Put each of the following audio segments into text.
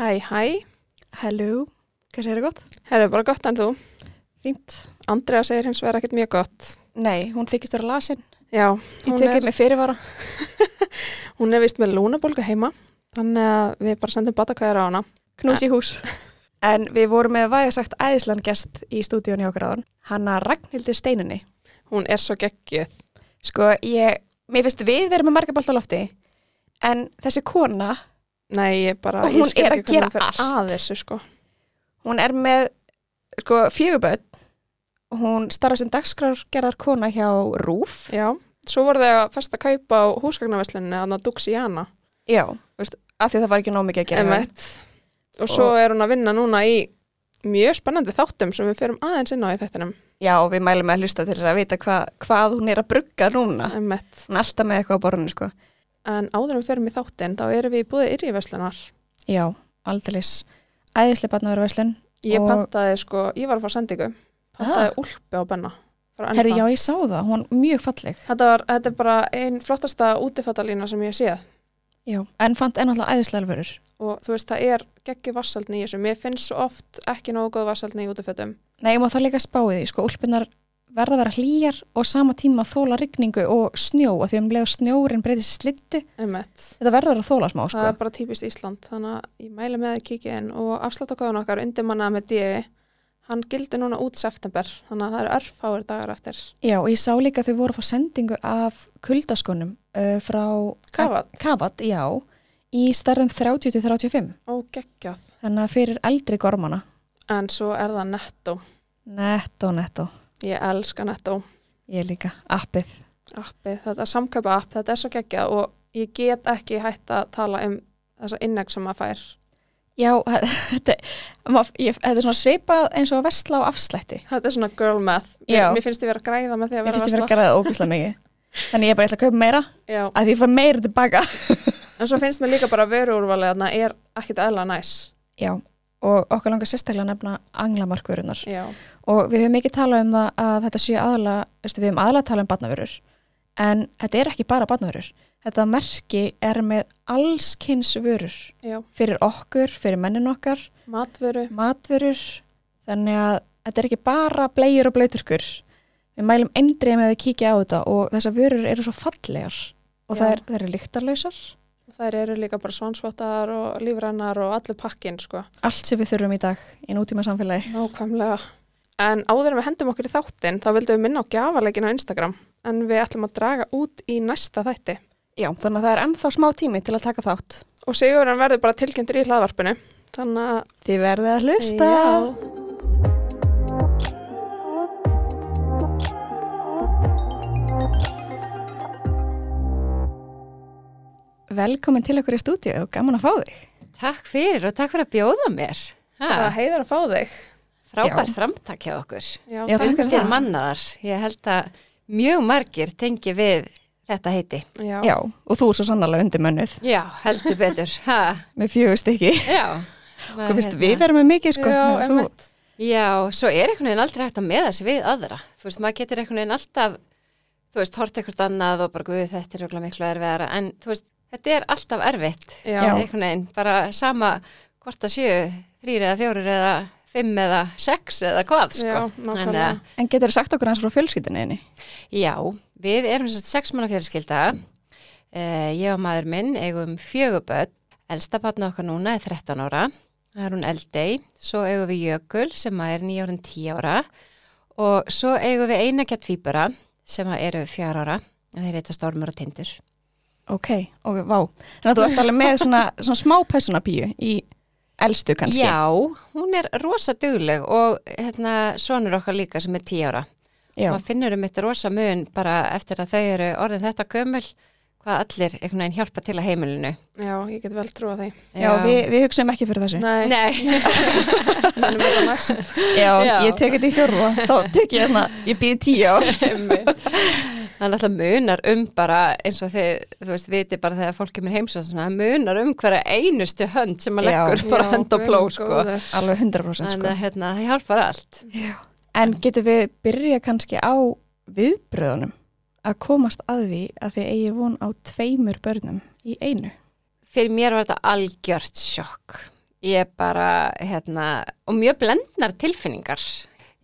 Hæ, hæ. Hello, hvað segir þið gott? Herðu bara gott en þú. Fínt. Andrea segir hins vegar ekkert mjög gott. Nei, hún þykist vera lasin. Já, Ég hún tekið er, með fyrirvara. hún er vist með lúnabólgu heima. Þannig að við bara sendum batakvæðar á hana. Knús í hús. En við vorum með vægasagt æðislan gest í stúdíun hjá okkur áðan. Hanna Ragnhildi Steinunni. Hún er svo geggjöð. Sko, ég, mér finnst við verðum með marga bólt á lofti. En þessi kona, Nei, ég bara... Og ég skil að ekki hvernig hún allt. Að þessu, sko. hún er með, sko, fjöguböld. Hún starfa sem dagskrárgerðar kona hjá RÚF. Já. Svo voru þau að festa kaupa á húsgagnarveslunni að það duksi í hana. Já, veist, af því að það var ekki nóg mikið að gera. Emmett. Og svo er hún að vinna núna í mjög spennandi þáttum sem við förum aðeins inn á í þettinum. Já, og við mælum að hlusta til þess að vita hva, hvað hún er að brugga núna. Emmett. Hún er alltaf með eitthvað á borðinu, sko. En áður en við förum í þáttin, þá erum við í búið yrjiveslunar. Já, aldeilis. Æðislega barnaveruverslun. Ég Og- pantaði sko, ég var að fá sendingu pantaði úlpu á Benna Herri, já, ég sá það, hún er mjög falleg. þetta, var, þetta er bara einn flottasta útifattalína sem ég séð Já. En fant ennáttúrulega æðislega alvörur. og þú veist, það er geggi vassaldni í þessu mér finnst svo oft ekki nógu góð vassaldni í útifötum Nei, má það líka spáði sko, úlpunar verða að vera hlýjar og sama tíma þóla rigningu og snjó og því að um leið snjórin breytist slittu, þetta verður að þóla smá, það sko. er bara típist Ísland. Þannig að ég mæli með að kíkja inn og afsláttakóðan okkar undir manna með D hann gildi núna út september. Þannig að það eru örfáir dagar eftir. Já, og ég sá líka þau voru að fá sendingu af kuldaskonum uh, frá Kavat, Kavat, já, í stærðum 30-35, og geggjað. Þannig að fyrir eldri gormana. en svo er það netto. Netto, netto. Ég elska netto Ég líka, appið. appið, þetta samkaupa app, þetta er svo geggjað og ég get ekki hægt að tala um þessa innegg sem maður fær. Já, þetta, ég, er svona svipað eins og að versla á afslætti. Þetta er svona girl math. Mér, mér finnst ég vera að græða með því að Ég vera finnst að ég vera að versla. gera það ógæslega mikið. Þannig ég er bara ætla að kaupa meira Já, að því ég fær meira tilbaka. en svo finnst mér líka bara vöruúrvalið þarna er ekkit eðla næs. Já, og okkur langar sérstaklega að nefna anglamarkvörunar. Já, Og við höfum mikið talað um það að þetta sé veistu, við höfum aðala talað um barnavörur. En þetta er ekki bara barnavörur. Þetta merki er með allskins vörur. já, Fyrir okkur, fyrir mennin okkar, matvöru. matvörur. Þannig að þetta er ekki bara bleiur og blöyturkur. Við mælum eindrið með að kíkja á þetta og þessar vörur eru svo fallegar. Og það eru lyktarlausar. Þær eru líka bara svansvottar og lífrænar og allur pakkin, sko. Allt sem við þurfum í dag í nútíma samfélagi. Nákvæmlega. En áður en við hendum okkur í þáttinn, þá vildum við minna á gjafaleikin á Instagram. En við ætlum að draga út í næsta þætti. Já, þannig að það er ennþá smá tími til að taka þátt. Og Sigurinn verður bara tilkynntur í hlaðvarpinu. Þannig að... Þið verðið að hlusta. Já. Velkomin til okkur í stúdíu og gaman að fá þig. Takk fyrir og takk fyrir að bjóða mér. Það Ha, heiður að fá þig. frábært framtak hjá okkur. Já, Já, takk fyrir er mannaðar. Ég held að mjög margir tengi við þetta heiti. Já. Já, og þú er svo sannarlega undir mönnuð Já, heldur betur. Ha, með fjögust ekki. já. Hvað finnst við verðum með mikið sko? Já, Þú- einmitt. Já, svo er einhvern veginn aldrei hægt að meða sig við aðra. Þú veist, maður getur einhvern veginn alltaf, þú veist, hort eitthvað annað og bara, guð, þetta er miklu erfiðara. En, þú veist, þetta er alltaf erfitt. Einhvern veginn, bara sama hvort það séu, þrýr eða fjórir eða fimm eða sex eða hvað, sko. Já, nákvæmlega. En getur þið sagt okkur hans frá fjölskyldinni? Já, við erum sem sagt sex manna fjölskylda. Uh, ég og maður minn eigum fjöguböld. Elsta batna okkar núna er 13 ára. Það er hún Eldey. Svo eigum við Jökul sem að er nýjárun 10 ára. Og svo eigum við einakja tvíbura sem að eru fjár ára. Þeir heita Stormur og Tindur. Ok, ok, vá. Þannig að þú ert alveg með svona, svona smá personapíu í elstu kannski. Já, hún er rosa dugleg og hérna sonur okkar líka sem er 10 ára. Já. maður finnur um þetta rosa mun bara eftir að þau eru orðin þetta gömul hvað allir einhvern veginn hjálpa til að heimilinu Já, ég get vel trúa því. Já, við, við hugsaum ekki fyrir þessu. Nei, Nei, mennum þetta næst. Já, Já. ég tek þetta í fjórða. Þá tek ég hérna, ég býði tíu ár. það er alltaf munar um bara eins og þið, þú veist, viti bara þegar fólk kemur heimsvæð svona, munar um hverja einustu hönd sem maður Já. leggur bara Já, hönd og pló sko. góður. Alveg 100% Þannig sko. að hérna, það hjálpar allt En getur við byrja kannski á viðbröðunum að komast að því að þið eigi von á tveimur börnum í einu? Fyrir mér var þetta algjört sjokk ég bara, hérna, og mjög blendnar tilfinningar.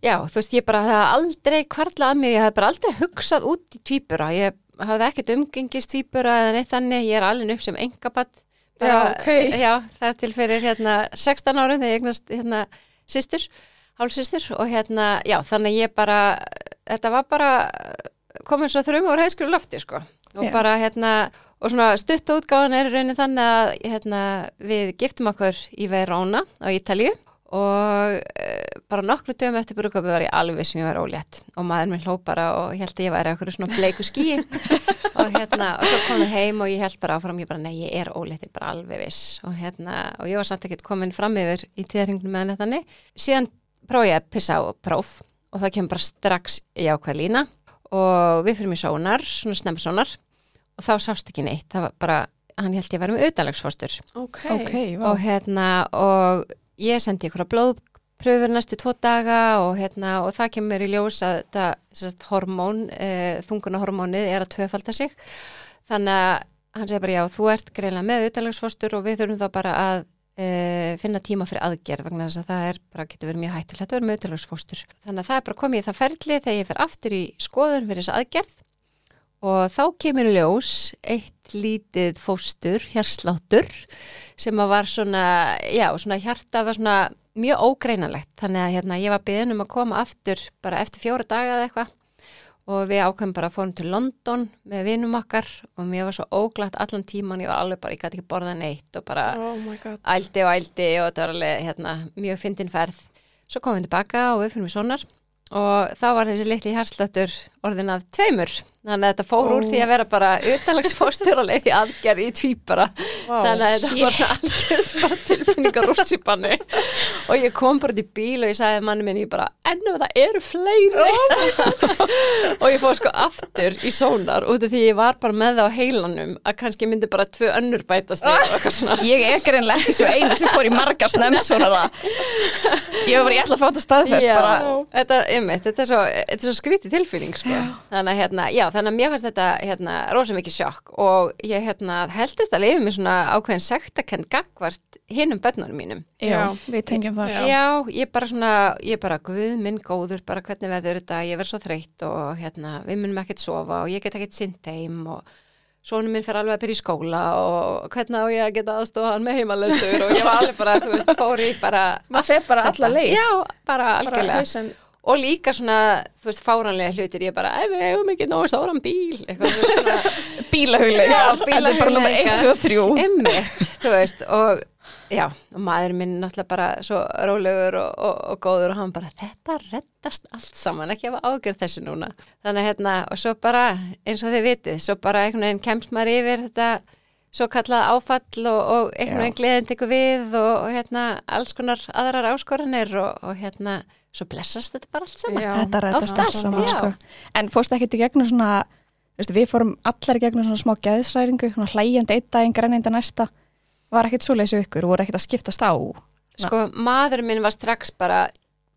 Já, þú veist, ég bara það aldrei kvarlað að mér, ég hafði bara aldrei hugsað út í tvíbura, ég hafði ekkert umgengist tvíbura eða neitt þannig, ég er alveg upp sem engabatt. Já, ok. Já, það er til fyrir hérna 16 árum þegar ég eignast hérna systur, hálfsystur og hérna, já, þannig ég bara, þetta var bara komið svo þrjum úr hæskuru lofti, sko. Og Já. bara hérna, og svona stutt útgáðan er raunin þannig að hérna, við giftum okkur í Verona á Ítalju og bara nokkru dögum eftir brúköpi var ég alveg sem ég var ólétt. Og maður minn hló bara og ég held að ég væri okkur svona bleiku skíi og hérna, og svo kom við heim og ég held bara áfram, ég bara, nei, ég er ólétt, ég er bara alveg viss. Og hérna, og ég var samt ekkert komin fram yfir í tíðarhingnum með hann þannig. Síðan prófið ég að pissa á próf og það kemur bara strax í ákveð lína. Og við fyrir mig sónar, svona snemma sónar. Og þá sást ekki neitt, það var bara hann held ég að vera með auðalagsfóstur Ok. Ok, vá. og hérna og ég sendi ykkur að blóðpröfur næstu tvo daga og hérna og það kemur í ljós að þetta hormón, e, þungunahormónið er að tvöfalda sig. Þannig að hann segir bara já, þú ert greinlega með utalagsfóstur og við þurfum þá bara að e, finna tíma fyrir aðgerð vegna þess að það er bara, getur verið mjög hættulegt að vera með utalagsfóstur þannig að það er bara komið í það ferli þegar ég fer aftur í skoðun fyrir þessa aðgerð. Og þá kemur í ljós eitt lítið fóstur, hérsláttur sem að var svona, já, svona hjarta var svona mjög ógreinalegt. Þannig að hérna, ég var byggðin um að koma aftur bara eftir fjóra daga eða eitthvað. Og við ákveðum bara að fórum til London með vinum okkar og mér var svo óglatt allan tíman, ég var alveg bara, ég gæti ekki borða neitt og bara Oh ældi og ældi og þetta var alveg hérna, mjög fyndin ferð. Svo komum við tilbaka og við fyrir mig sonar og þá var þessi litli hjarslöttur orðin af tveimur. Þannig að þetta fór úr Ó. því að vera bara leiði aðgerð í tvíbara. Vá. Þannig að þetta var svona algjörð bara tilfinningar úr sípannu. Og ég kom bara í bíl og ég sagði manni minn, ég bara, ennum það eru fleiri. og ég fór sko aftur í sónar út af því ég var bara með það á heilanum að kannski myndi bara tvö önnur bætast svona. Ég er greinlega ekki svo eina sem fór í marga snemsónara. Ég var bara, ég ætla að fá þetta staðfest þetta, einmitt, þetta, er svo, svo skrítið tilfinning sko. Þannig að hérna, já, þannig að mér fannst þetta hérna, rosa mikið sjokk og ég hérna, heldist að lifa með svona ákveðin sektakend gagvart hinnum bönnunum mínum Já, við tengjum þar. Já. já, ég bara svona, ég bara guð minn góður, bara hvernig veður þetta ég verð svo þreytt og hérna við munum ekkert sofa og ég get ekkert sint heim og Sónum minn fer alveg að byrja í skóla og hvernig á ég að geta aðstofa hann með heimalestur og ég var alveg bara, þú veist, fór í bara Maður fer bara alla leið. Já, bara Bara algjörlega hausinn. Og líka svona, þú veist, fáranlega hlutir ég bara, ef við hefum ekki nógu stóran bíl eitthvað, Bílahugleik. Já, Þetta bara nummer bílahugleika. 1, 2 og 3. emmitt, þú veist og já, og maður minn náttúrulega bara svo rólegur og, og, og góður og hann bara, þetta reddast allt saman ekki hafa ágjörð þessu núna þannig að hérna, og svo bara, eins og þið vitið svo bara einhvern veginn kemst maður yfir þetta svo kallað áfall og, og einhvern veginn gleðin tekur við og, hérna, alls konar aðrar áskoranir og, og hérna, svo blessast þetta bara allt saman Já. Þetta rættast allt saman, já. sko. En fórstu ekkert í gegnum svona, veistu, við fórum allar í gegnum svona smá geðsræringu, svona hlægjandi einn daginn, grænindi næsta. Var ekkert svo leysu ykkur, voru ekkert að skiptast á. sko, maðurinn minn var strax bara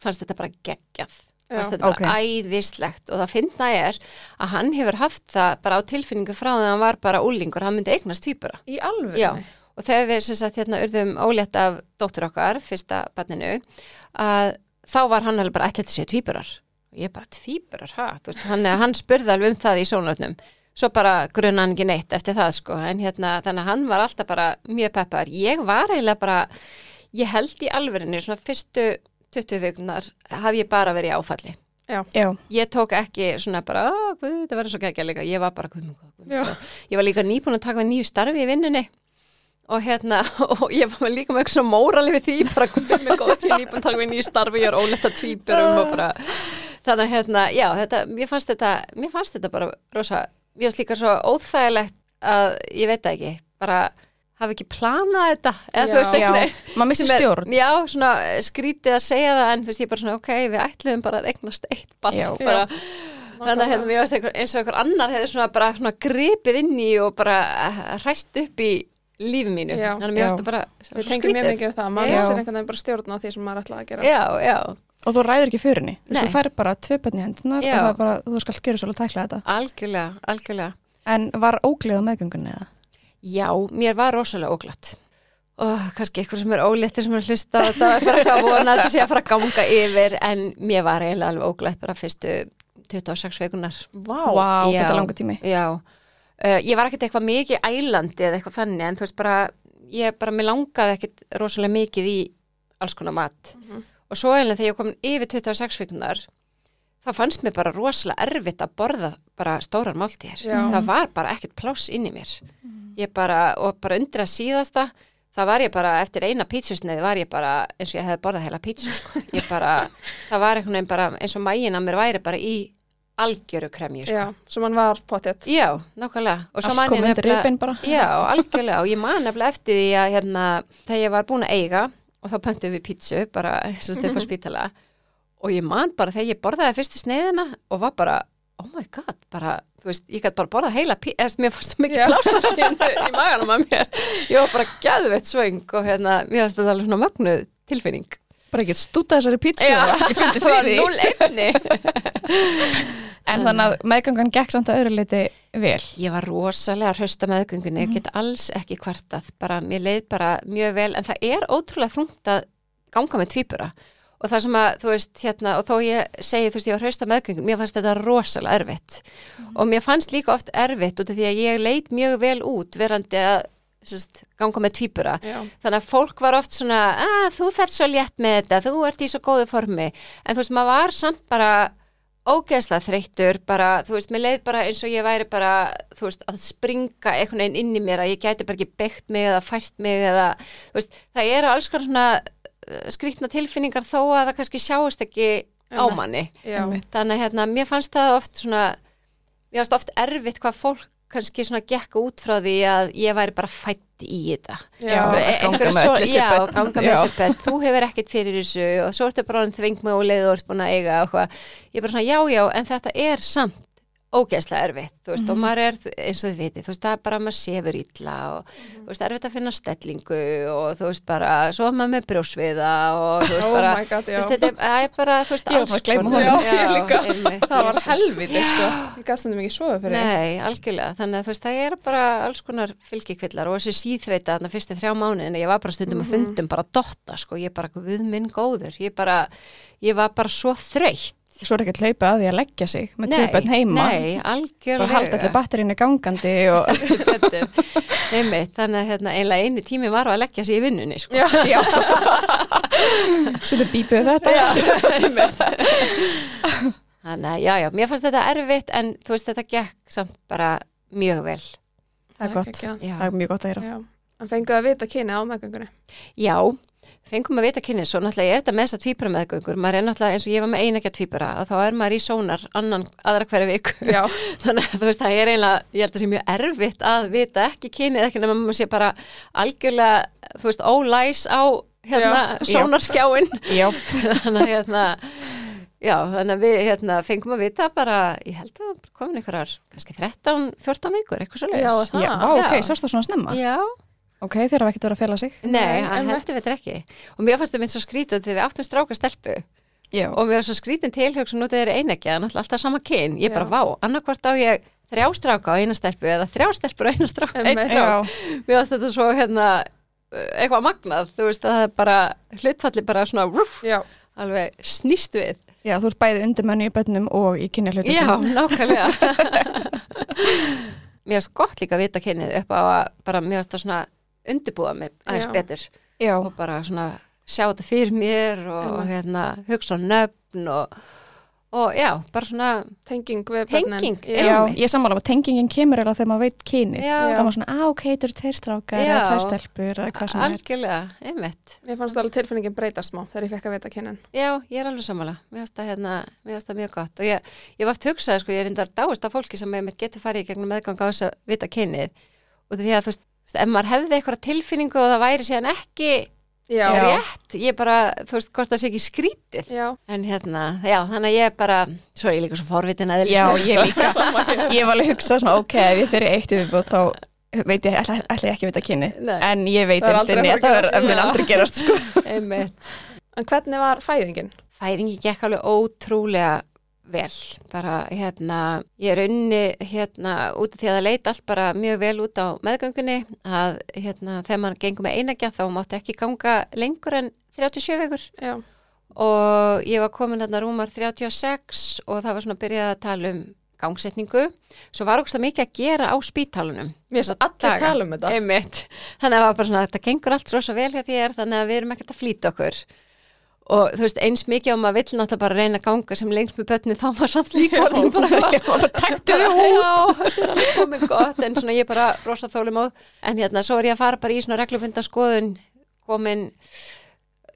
fannst þetta bara geggjað fannst þetta bara Ok. æðislegt og það finna er að hann hefur haft það bara á tilfinningu frá þegar hann var bara úlingur, hann myndi eignast týpura Í alveg. Já, og þegar við sem sagt hérna urðum ólétt af dóttur okkar, fyrsta barninu, að þá var hann alveg bara ætla þetta séu tvíburar. Og ég bara, tvíburar, ha? Þú Veist, hann, hann spurði alveg um það í sónarnum. Svo bara grunna hann ekki neitt eftir það, sko. En hérna, þannig að hann var alltaf bara mjög peppar. Ég var eiginlega bara, ég held í alverinu, svona fyrstu 20 vikunar hafði ég bara verið í áfalli. Já, Ég tók ekki svona bara, "Ó, guð, þetta verður svo geggja líka. Ég var bara, Já. Ég var líka nýbúin að taka við nýju starfi í vinnunni og hérna, og ég var með líka með eitthvað svona mórali við því, bara góður, ég er nýbúin að taka við nýju starfi, ég er óletta tvíburum og bara, þannig að hérna, já, þetta, mér fannst þetta, mér fannst þetta bara rosa, mér fannst líka svo óþægilegt að, ég veit ekki, bara hafa ekki planað þetta, eða Já. þú veist já, einhvern maður missir stjórn. Já, svona skrítið að segja það en þú veist ég bara svona ok, við ætlum bara að eignast eitt bann Já. bara, þannig að hérna, mér varst einhver, eins og einhver annar hefði svona bara svona gripið inn í og bara hræst upp í lífi mínu Já. þannig að mér það bara Við tengjum mjög mikið við það. Maður missir einhvern veginn bara stjórn á því sem maður ætlaði að gera. Já, já, Og þú ræður ekki fyrir henni. Þú fær bara tvö bönni hendunar Já. og það er bara, þú skal gera svolítið að tækla þetta. algjörlega, algjörlega En var ógleð á meðgöngunni eða? Já, mér var rosalega óglatt og kannski eitthvað sem er óléttir sem er að hlusta og það er bara að vona að þetta sé að fara að ganga yfir en mér var eiginlega alveg óglætt bara fyrstu 26 vekunar Vá. Já. þetta er langa tími. Já, uh, ég var ekkert eitthvað mikið ælandi eða eitthvað þannig en þú veist bara, ég bara, mér langaði ekkert rosalega mikið í alls konar mat Mhm. og svo eiginlega þegar ég kom yfir 26 vikunar þá fannst mér bara rosalega erfitt að borða bara stórar máltíðir Já. það var bara ekkert pláss inn í mér ég bara, og bara undir að síðasta það var ég bara, eftir eina pítsusneið var ég bara eins og ég hefði borðað heila pítsu sko. ég bara, það var einhvern veginn bara eins og mægin að mér væri bara í algjöru kremju sko. Já, sem hann var potið. Já, nákvæmlega. Allt kom ég undir ripin bara. Já, algjörlega. Og ég man nefnilega eftir því að hérna, þegar ég var búin að eiga og þá pöntum við pítsu, bara eins og styrpa spítala. Og ég man bara þegar ég borðaði fyrstu sneiðina og var bara, oh my god, bara, þú veist, ég gæti bara borðað heila pítsu, eða mér fannst það mikið Já. plásað í maganum að mér. Ég var bara gæðveitt svöng og hérna, mér fannst þetta alveg svona mögnuð tilfinning. Bara ekki stúta þessari pítsu fundið það var fyrir því. En þannig að meðgangan gekk samt að öðru leiti vel. Ég var rosalega hrausta meðgöngunni, Mhm. ég get alls ekki kvartað, bara mér leið bara mjög vel, en það er ótrúlega þungt að ganga með tvíbura og það sem að, þú veist, hérna, og þó ég segi, þú veist, ég var hrausta meðgöngun, mér fannst þetta rosalega erfitt Mhm. og mér fannst líka oft erfitt út af því að ég leit mjög vel út verandi að sest, ganga með Já. þannig að fólk var oft svona að þú fært svo létt með þetta, þú ert í svo góðu formi en þú veist, maður var samt bara ógeðslega þreyttur bara, þú veist, mér leið bara eins og ég væri bara, þú veist, að springa einhvern veginn inn í mér að ég gæti bara ekki beitt mig eða fært mig eða, þú veist, það eru alls konar svona uh, skrýtna tilfinningar þó að það kannski sjáist ekki á Einmitt. manni Já. Einmitt. þannig að hérna, mér fannst það oft svona mér fannst oft erfitt hvað fólk kannski svona gekk út frá því að ég væri bara fætt í þetta. Já, E- ganga með þessi bett þú hefur ekkert fyrir þessu og svo ertu bara hann þving með og leið og ert búin að eiga og hvað, ég er bara svona já já en þetta er samt ógeðslega erfitt þú veist, og Mhm. maður er eins og þið viti þú veist, það er bara að maður sefur illa og þú veist, erfitt að finna stellingu og þú veist bara, svo er maður með brjósviða og þú veist Oh bara my god, þú já. veist, þetta er- bara, þú veist, alls konar. Já, líka. einmitt, Það var helviti, sko. Ég gæst stundum ekki sofa fyrir. Nei, algjörlega, þannig að þú veist, það er bara alls konar fylgikvillar og þessi síþreita þarna fyrstu þrjá mánuðin, ég var bara stundum að fundum bara dotta, sko, ég bara, svo er ekki að hlaupa að því að leggja sig með bönn heima. Nei, algjörlega. Bara halda allir batterínu gangandi og Betur. Einmitt, þannig að hérna, einlega eini tími var að leggja sig í vinnunni, sko. Settu bípið þetta. Þannig að, já, já, mér fannst þetta erfitt en þú veist, þetta gekk samt bara mjög vel. Það er gott. Það er mjög gott að heyra. En fenguðu að vita kyni á meðgöngunni. já fengum að vita kynni, svo náttúrulega er þetta með þess að tvíbara meðgöngur, maður er náttúrulega eins og ég var með einægja tvíbara og þá er maður í sónar annan aðra hverja viku Já. þannig að þú veist það er eiginlega, ég held að það sé mjög erfitt að vita ekki kynið, ekki nema maður sé bara algjörlega, þú veist, ólæs á hérna, Já. sónarskjáin Já. þannig að hérna já, þannig að við hérna fengum að vita bara, ég held að komin einhverjar kannski 13-14 vikur, eitthvað svo Já, það. Já, á, ok, Já. sástu það svona snemma? Já, Ok, þeir hafa ekkert verið að fela sig. nei, hann heldur við þetta ekki. Og mér fannst það mitt svo skrítið þegar við áttum stráka stelpu. Já. og mér var svo skrítin tilhugsun út eða einegja, náttúrulega alltaf sama kyn. Ég bara vá, annarkvort á ég þrjá stráka á eina stelpu eða þrjá stelpur á eina stráka, einn strák. mér fannst þetta svo hérna eitthvað magnað, þú veist að það er bara hlutfalli bara svona rúf, alveg snýst við. Já, þú ert bæði undir menni í bönnum og í kynja hlutum. undirbúa mig aðeins Já. betur Já. og bara svona sjá þetta fyrir mér og hérna hugsa á nöfn og, og já, bara svona Tenging við börnin. Tenging, ég sammála að tengingin kemur eða þegar maður veit kynið. Já. Það var svona, á, ok, þetta eru tveir strákar Já. eða tveir stelpur eða hvað sem er. algjörlega, einmitt Mér fannst alveg tilfinningin breytast smá þegar ég fekk að vita kynin. já, ég er alveg sammála, mér finnst það hérna mér finnst það mjög gott og ég, ég var oft hugsað sko, ég er reyndar dáist af fólki sem getur farið í gegnum meðgang á þess að vita kynið og því að þú veist, ef maður hefði eitthvað tilfinningu og það væri síðan ekki Já. Rétt, ég bara, þú veist, hvort það sé ekki skrítið Já. en hérna, já, þannig að ég bara svo er ég líka svo forvitin að Já, ég líka. ég var alveg að hugsa svona, ok, ef ég fyrir eitt yfirbútt þá veit ég, ætla, ætla ég ekki að vita kynið. Nei. En ég veit Það einst aldrei inni að að það er- mun aldrei gerast, sko. einmitt En hvernig var fæðingin? fæðingi gekk alveg ótrúlega vel, bara hérna ég er unni hérna út af því að það leit allt bara mjög vel út á meðgöngunni að hérna þegar maður gengur með einagja þá máttu ekki ganga lengur en 37 vekur og ég var komin þarna rúmar 36 og það var svona að byrja að tala um gangsetningu svo var ógst mikið að gera á spítalunum mér finnst allir daga. tala um þetta. Einmitt. þannig að það var bara svona þetta gengur allt rosa vel hjá þér þannig að við erum ekkert að flýta okkur og þú veist eins mikið og maður vill náttúrulega bara reyna að ganga sem lengst með börni þá maður samt líka orðin bara Taktu þau út. Já, þetta er komið gott en svona ég er bara rosa þólum á. En hérna svo er ég að fara bara í svona reglufunda skoðun komin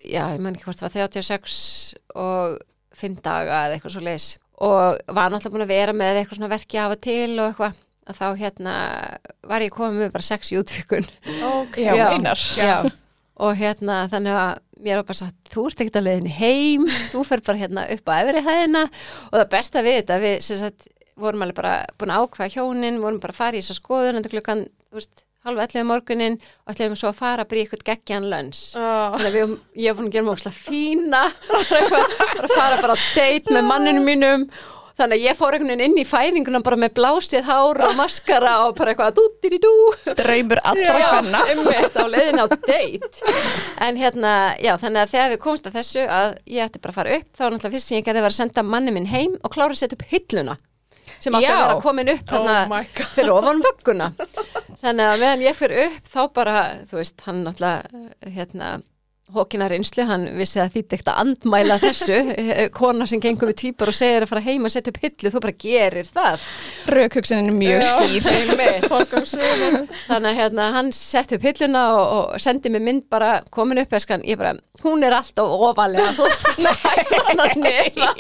já, ég man ekki hvort það var 36 og 5 daga eða eitthvað svo leis og var náttúrulega búin að vera með eitthvað svona verki af og til og eitthvað. Að þá hérna var ég komið með bara sex í útvikun Ok, Já, Já. meinar. Já, og hérna þannig að mér var bara sagt, þú ert ekkert að leiðinni heim, þú fer bara hérna upp á efri hæðina og það besta við þetta, við sem sagt, vorum alveg bara búin að ákveða hjónin, vorum bara að fara í þessa skoðun, þetta klukkan, þú veist, halv 11 morgunin og ætlum svo að fara bara í eitthvað geggjan lönns. Ó, Þannig að við, ég hef búin að gera mjög fína, bara, bara fara bara á date með manninu mínum Þannig að ég fór einhvern veginn inn í fæðinguna bara með blásið hár og maskara og bara eitthvað dú-dí-dí-dú. Draumur allra hvenna. einmitt á leiðin á date en hérna, já, þannig að þegar við komst að þessu að ég ætti bara að fara upp þá var náttúrulega fyrst sem ég gerði var að senda manni minn heim og klára að setja upp hilluna sem átti að vera komin upp oh fyrir ofan vögguna þannig að meðan ég fyrir upp þá bara, þú veist, hann náttúrulega hérna hókina reynslu, hann vissi að þýtti ekkert að andmæla þessu, Eh, kona sem gengur við týpar og segir að fara heim að setja upp hillu þú bara gerir það. Rökhugsunin er mjög skýr. Þannig að hérna, hann sett upp hilluna og, og sendi mig mynd bara komin upp eskan, ég bara, hún er alltaf ofalega þú hægna nýra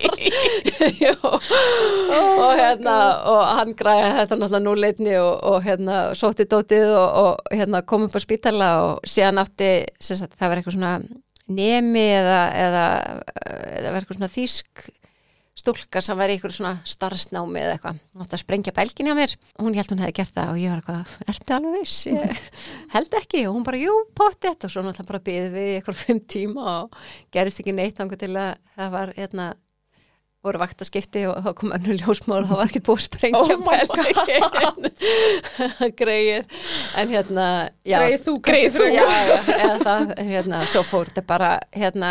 og hérna og hann græði þetta náttúrulega núleitni og, og hérna sótti dótið og, og hérna kom upp á spítala og síðan átti sagt, það var eitthvað svona nemi eða, eða, eða eitthvað svona þýsk stúlka sem var í ykkur svona starfsnámi eða eitthvað, átti að sprengja bælgin hjá mér. Og hún held hún hefði gert það og ég var eitthvað ertu alveg viss, ég held ekki. Og hún bara, jú, pottet og svo náttúrulega bara byði við ykkur fimm tíma og gerist ekki neitt þangur til að það var hérna, voru vaktaskipti og þá kom önnu ljósmóður og það var ekki búið sprengja Oh greið en hérna, Greið þú Greið þú. já, já, eða það, hérna, svo fór þetta bara, hérna,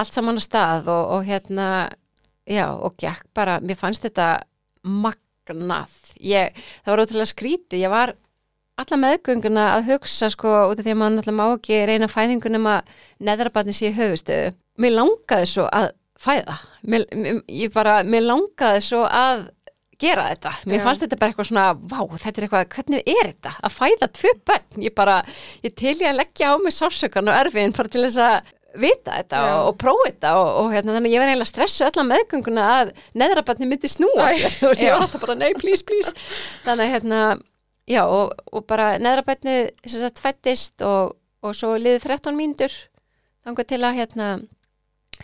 allt saman á stað og, og hérna, já, og gekk bara, mér fannst þetta magnað, ég, það var ótrúlega skrítið, ég var alla meðgönguna að hugsa, sko, út af því að maður náttúrulega má ekki reyna fæðingunum að neðrabarni sé í höfustöðu, mér langaði svo að fæða, mér, ég bara, mér langaði svo að gera þetta, mér Já. fannst þetta bara eitthvað svona vá, þetta er eitthvað, hvernig er þetta? Að fæða tvö börn, ég bara ég til ég að leggja á mig sásökan og erfiðin bara til þess að vita þetta Já. og, og prófa þetta og, og hérna, þannig að ég var eiginlega stressu allan meðgönguna að neðrabarni myndi snúa sér, þú veist, ég var alltaf bara nei, please, please. Þannig að hérna, já og, og bara neðrabarni sem sagt fættist og, og svo liðið 13 mínútur þangar til að hérna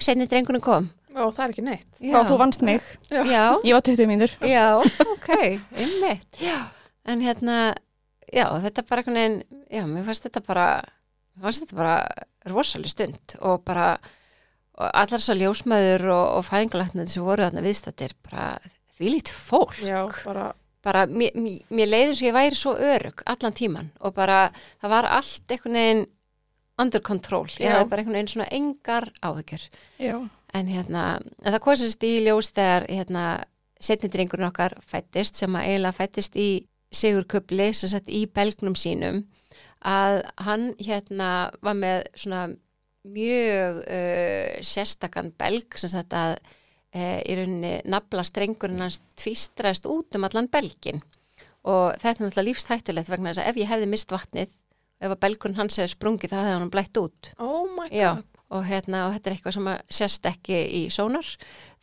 setni drengunum kom Ó, það er ekki neitt. Já, þú vannst mig. já, Ég var 20 mínútur. Já, ok, einmitt já. En hérna, já, þetta bara einhvern veginn, já, mér fannst þetta bara mér fannst þetta bara rosalega stund og bara og allar þessar ljósmaður og, og fæðingalæknir sem voru þarna viðstættir bara því lít fólk Já, bara, bara, mér, mér, mér leiði eins og ég væri svo örug allan tíman og bara það var allt einhvern veginn under control, ég hafði bara einhvern veginn svona engar áhyggjur. Já. En hérna, en það kom sérst í ljós þegar hérna, setni drengurinn okkar fættist sem að eiginlega fættist í sigurköpli sem sett í belgnum sínum að hann hérna var með svona mjög uh, sérstakann belg sem sagt að uh, í rauninni nafla strengurinn hans tvístraðist út um allan belgin og þetta er náttúrulega lífstættulegt vegna þess að ef ég hefði mist vatnið ef að belgurinn hans hefði sprungið þá hefði hann blætt út oh my god. Já, og, hérna, og þetta er eitthvað sem að sést ekki í sónar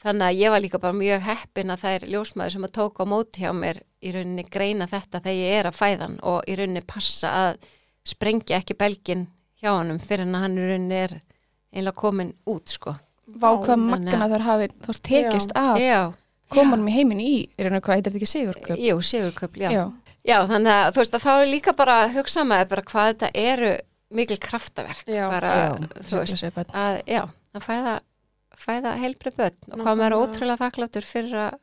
þannig að ég var líka bara mjög heppin að það er ljósmaður sem að tóka á móti hjá mér í rauninni greina þetta þegar ég er að fæðan og í rauninni passa að sprengja ekki belgin hjá honum fyrir en að hann í rauninni er einlega komin út sko Vá hvað Þannig magna þar hafi þá tekist Já, koma hann í heiminn í, er hann hvað, heitir þetta ekki sigurköp? jú, sigurköpl, já. Já. Já þannig að þú veist að þá er líka bara að hugsa maður bara hvað þetta eru mikil kraftaverk Já. bara, Já, þú veist að, já, að fæða fæða heilbrið börn og hvað maður er ótrúlega þakkláttur fyrir að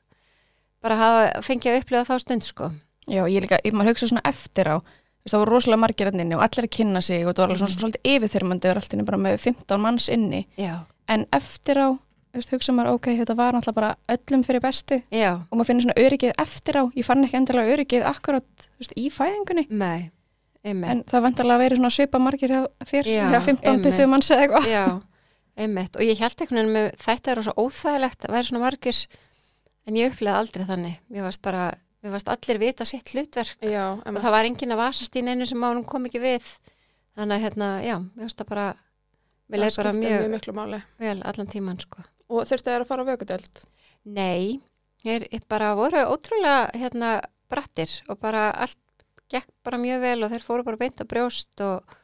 bara hafa fengið að upplifa þá stund sko. Já, ég líka, ég maður hugsa svona eftir á þú veist, það voru rosalega margir hann inni og allir að kynna sig og það var alveg svona Mhm. svolítið yfirþyrmandi og allt inni bara með 15 manns inni Já. en eftir á, veist, hugsa maður ok, þetta var náttúrulega bara öllum fyrir bestu Já, og maður finnir svona öryggið eftir á ég fann ekki endilega öryggið akkurat veist, í fæðingunni nei, einmitt. en það vantarlega að vera svona svipa margir hjá þér, Já, hjá 15-20 einmitt. manns eða eitthvað Já, einmitt. Og ég held einhvern veginn með þetta er svo óþægilegt að vera svona margir en ég upplegaði aldrei þannig. Mér varst bara, mér varst allir vita sitt hlutverk Já, og það var enginn að vasast í neinu sem ánum kom ekki við. Þannig að hérna, já, mér varst það bara, mér leið bara mjög mjög vel allan tíman sko. Og þurftu þér að fara á vökudöld? Nei, ég, bara voru ótrúlega hérna brattir og bara allt gekk bara mjög vel og þeir fóru bara beint á brjóst og,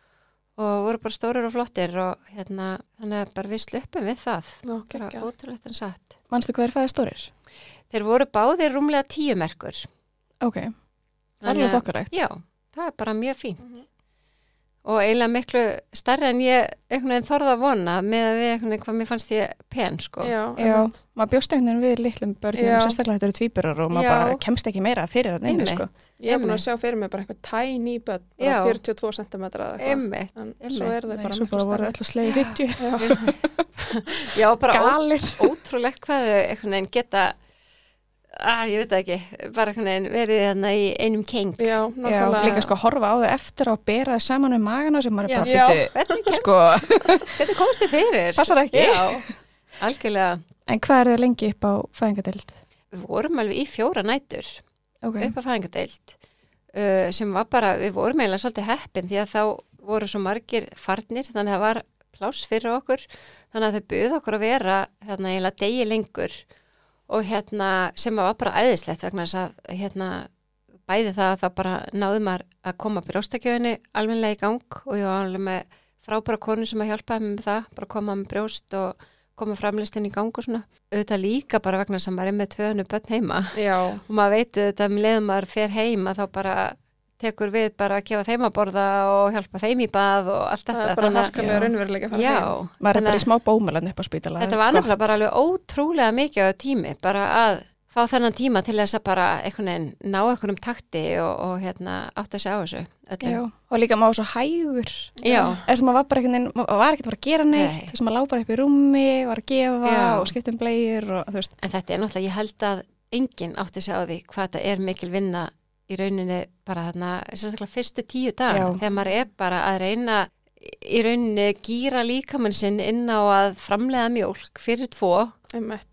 og voru bara stórir og flottir og hérna, þannig að bara við sluppum við það. Já, Bara ótrúlegt en satt. Manstu hvað er fæðið stórir? Þeir voru báðir rúmlega tíu merkur. Ok, það er að- þokkarægt Já, það er bara mjög fínt. Mhm. Og eiginlega miklu stærri en ég einhvern veginn þorða að vona með að við einhvern veginn hvað mér fannst ég pen sko. Já, Já, maður bjóst einhvern veginn við litlum börnum, Já. sérstaklega þetta eru tvíburar og maður Já. bara kemst ekki meira fyrir inni, Einmitt. sko. Ég hef búin að sjá fyrir mig bara einhver tiny börn, Já. bara 42 cm eða eitthvað. En svo þau Nei, bara svo miklu bara voru stærri. öll að slegið 50. Já, Já, bara ótrúlegt hvað þau einhvern veginn geta að ég veit það ekki, bara verið þarna í einum keng. já, Já, líka sko horfa á þau eftir og bera þau saman með magana sem maður Já. er bara Já. kemst, sko, hvernig komst þið fyrir? passar ekki. En hvað er þið lengi upp á fæðingadeild? Við vorum alveg í fjóra nætur Ok, upp að fæðingadeild uh, sem var bara, við vorum eiginlega svolítið heppin því að þá voru svo margir farnir þannig að það var pláss fyrir okkur þannig að þau buðu okkur að vera hérna eiginlega degi lengur og hérna sem var bara æðislegt vegna þess að hérna bæði það að það bara náði maður að koma brjóstakjöfinni almennilega í gang og ég var alveg með frábæra konu sem að hjálpa með það, bara koma með brjóst og koma framlistin í gang og svona. Auðvitað líka bara vegna þess að maður er með tvöðinu börn heima. Já, og maður veit þetta um leiðum maður fer heim að þá bara tekur við bara að gefa þeim að borða og hjálpa þeim í bað og allt það þetta er bara já. raunveruleika að fara Já, heim. maður er bara í smá bómalan upp á spítala. þetta var nefnilega bara alveg ótrúlega mikið á tími bara að fá þennan tíma til þess að bara einhvern veginn ná einhvernum takti og, og hérna átt að segja á þessu öllu. Já, og líka maður svo hægur. Já. Þess að maður var bara einhvern veginn, maður var ekkert að fara að gera neitt, Nei. þess að maður lá bara upp í rúmi, var að gefa Já. og skipta um blegir og þú veist. En þetta er náttúrulega, ég held að enginn átti að segja á því hvað þetta er mikil vinna í rauninni bara þarna, sérstaklega fyrstu tíu dag þegar maður er bara að reyna í rauninni gýra líkamann sinn inn á að framlega mjólk fyrir tvo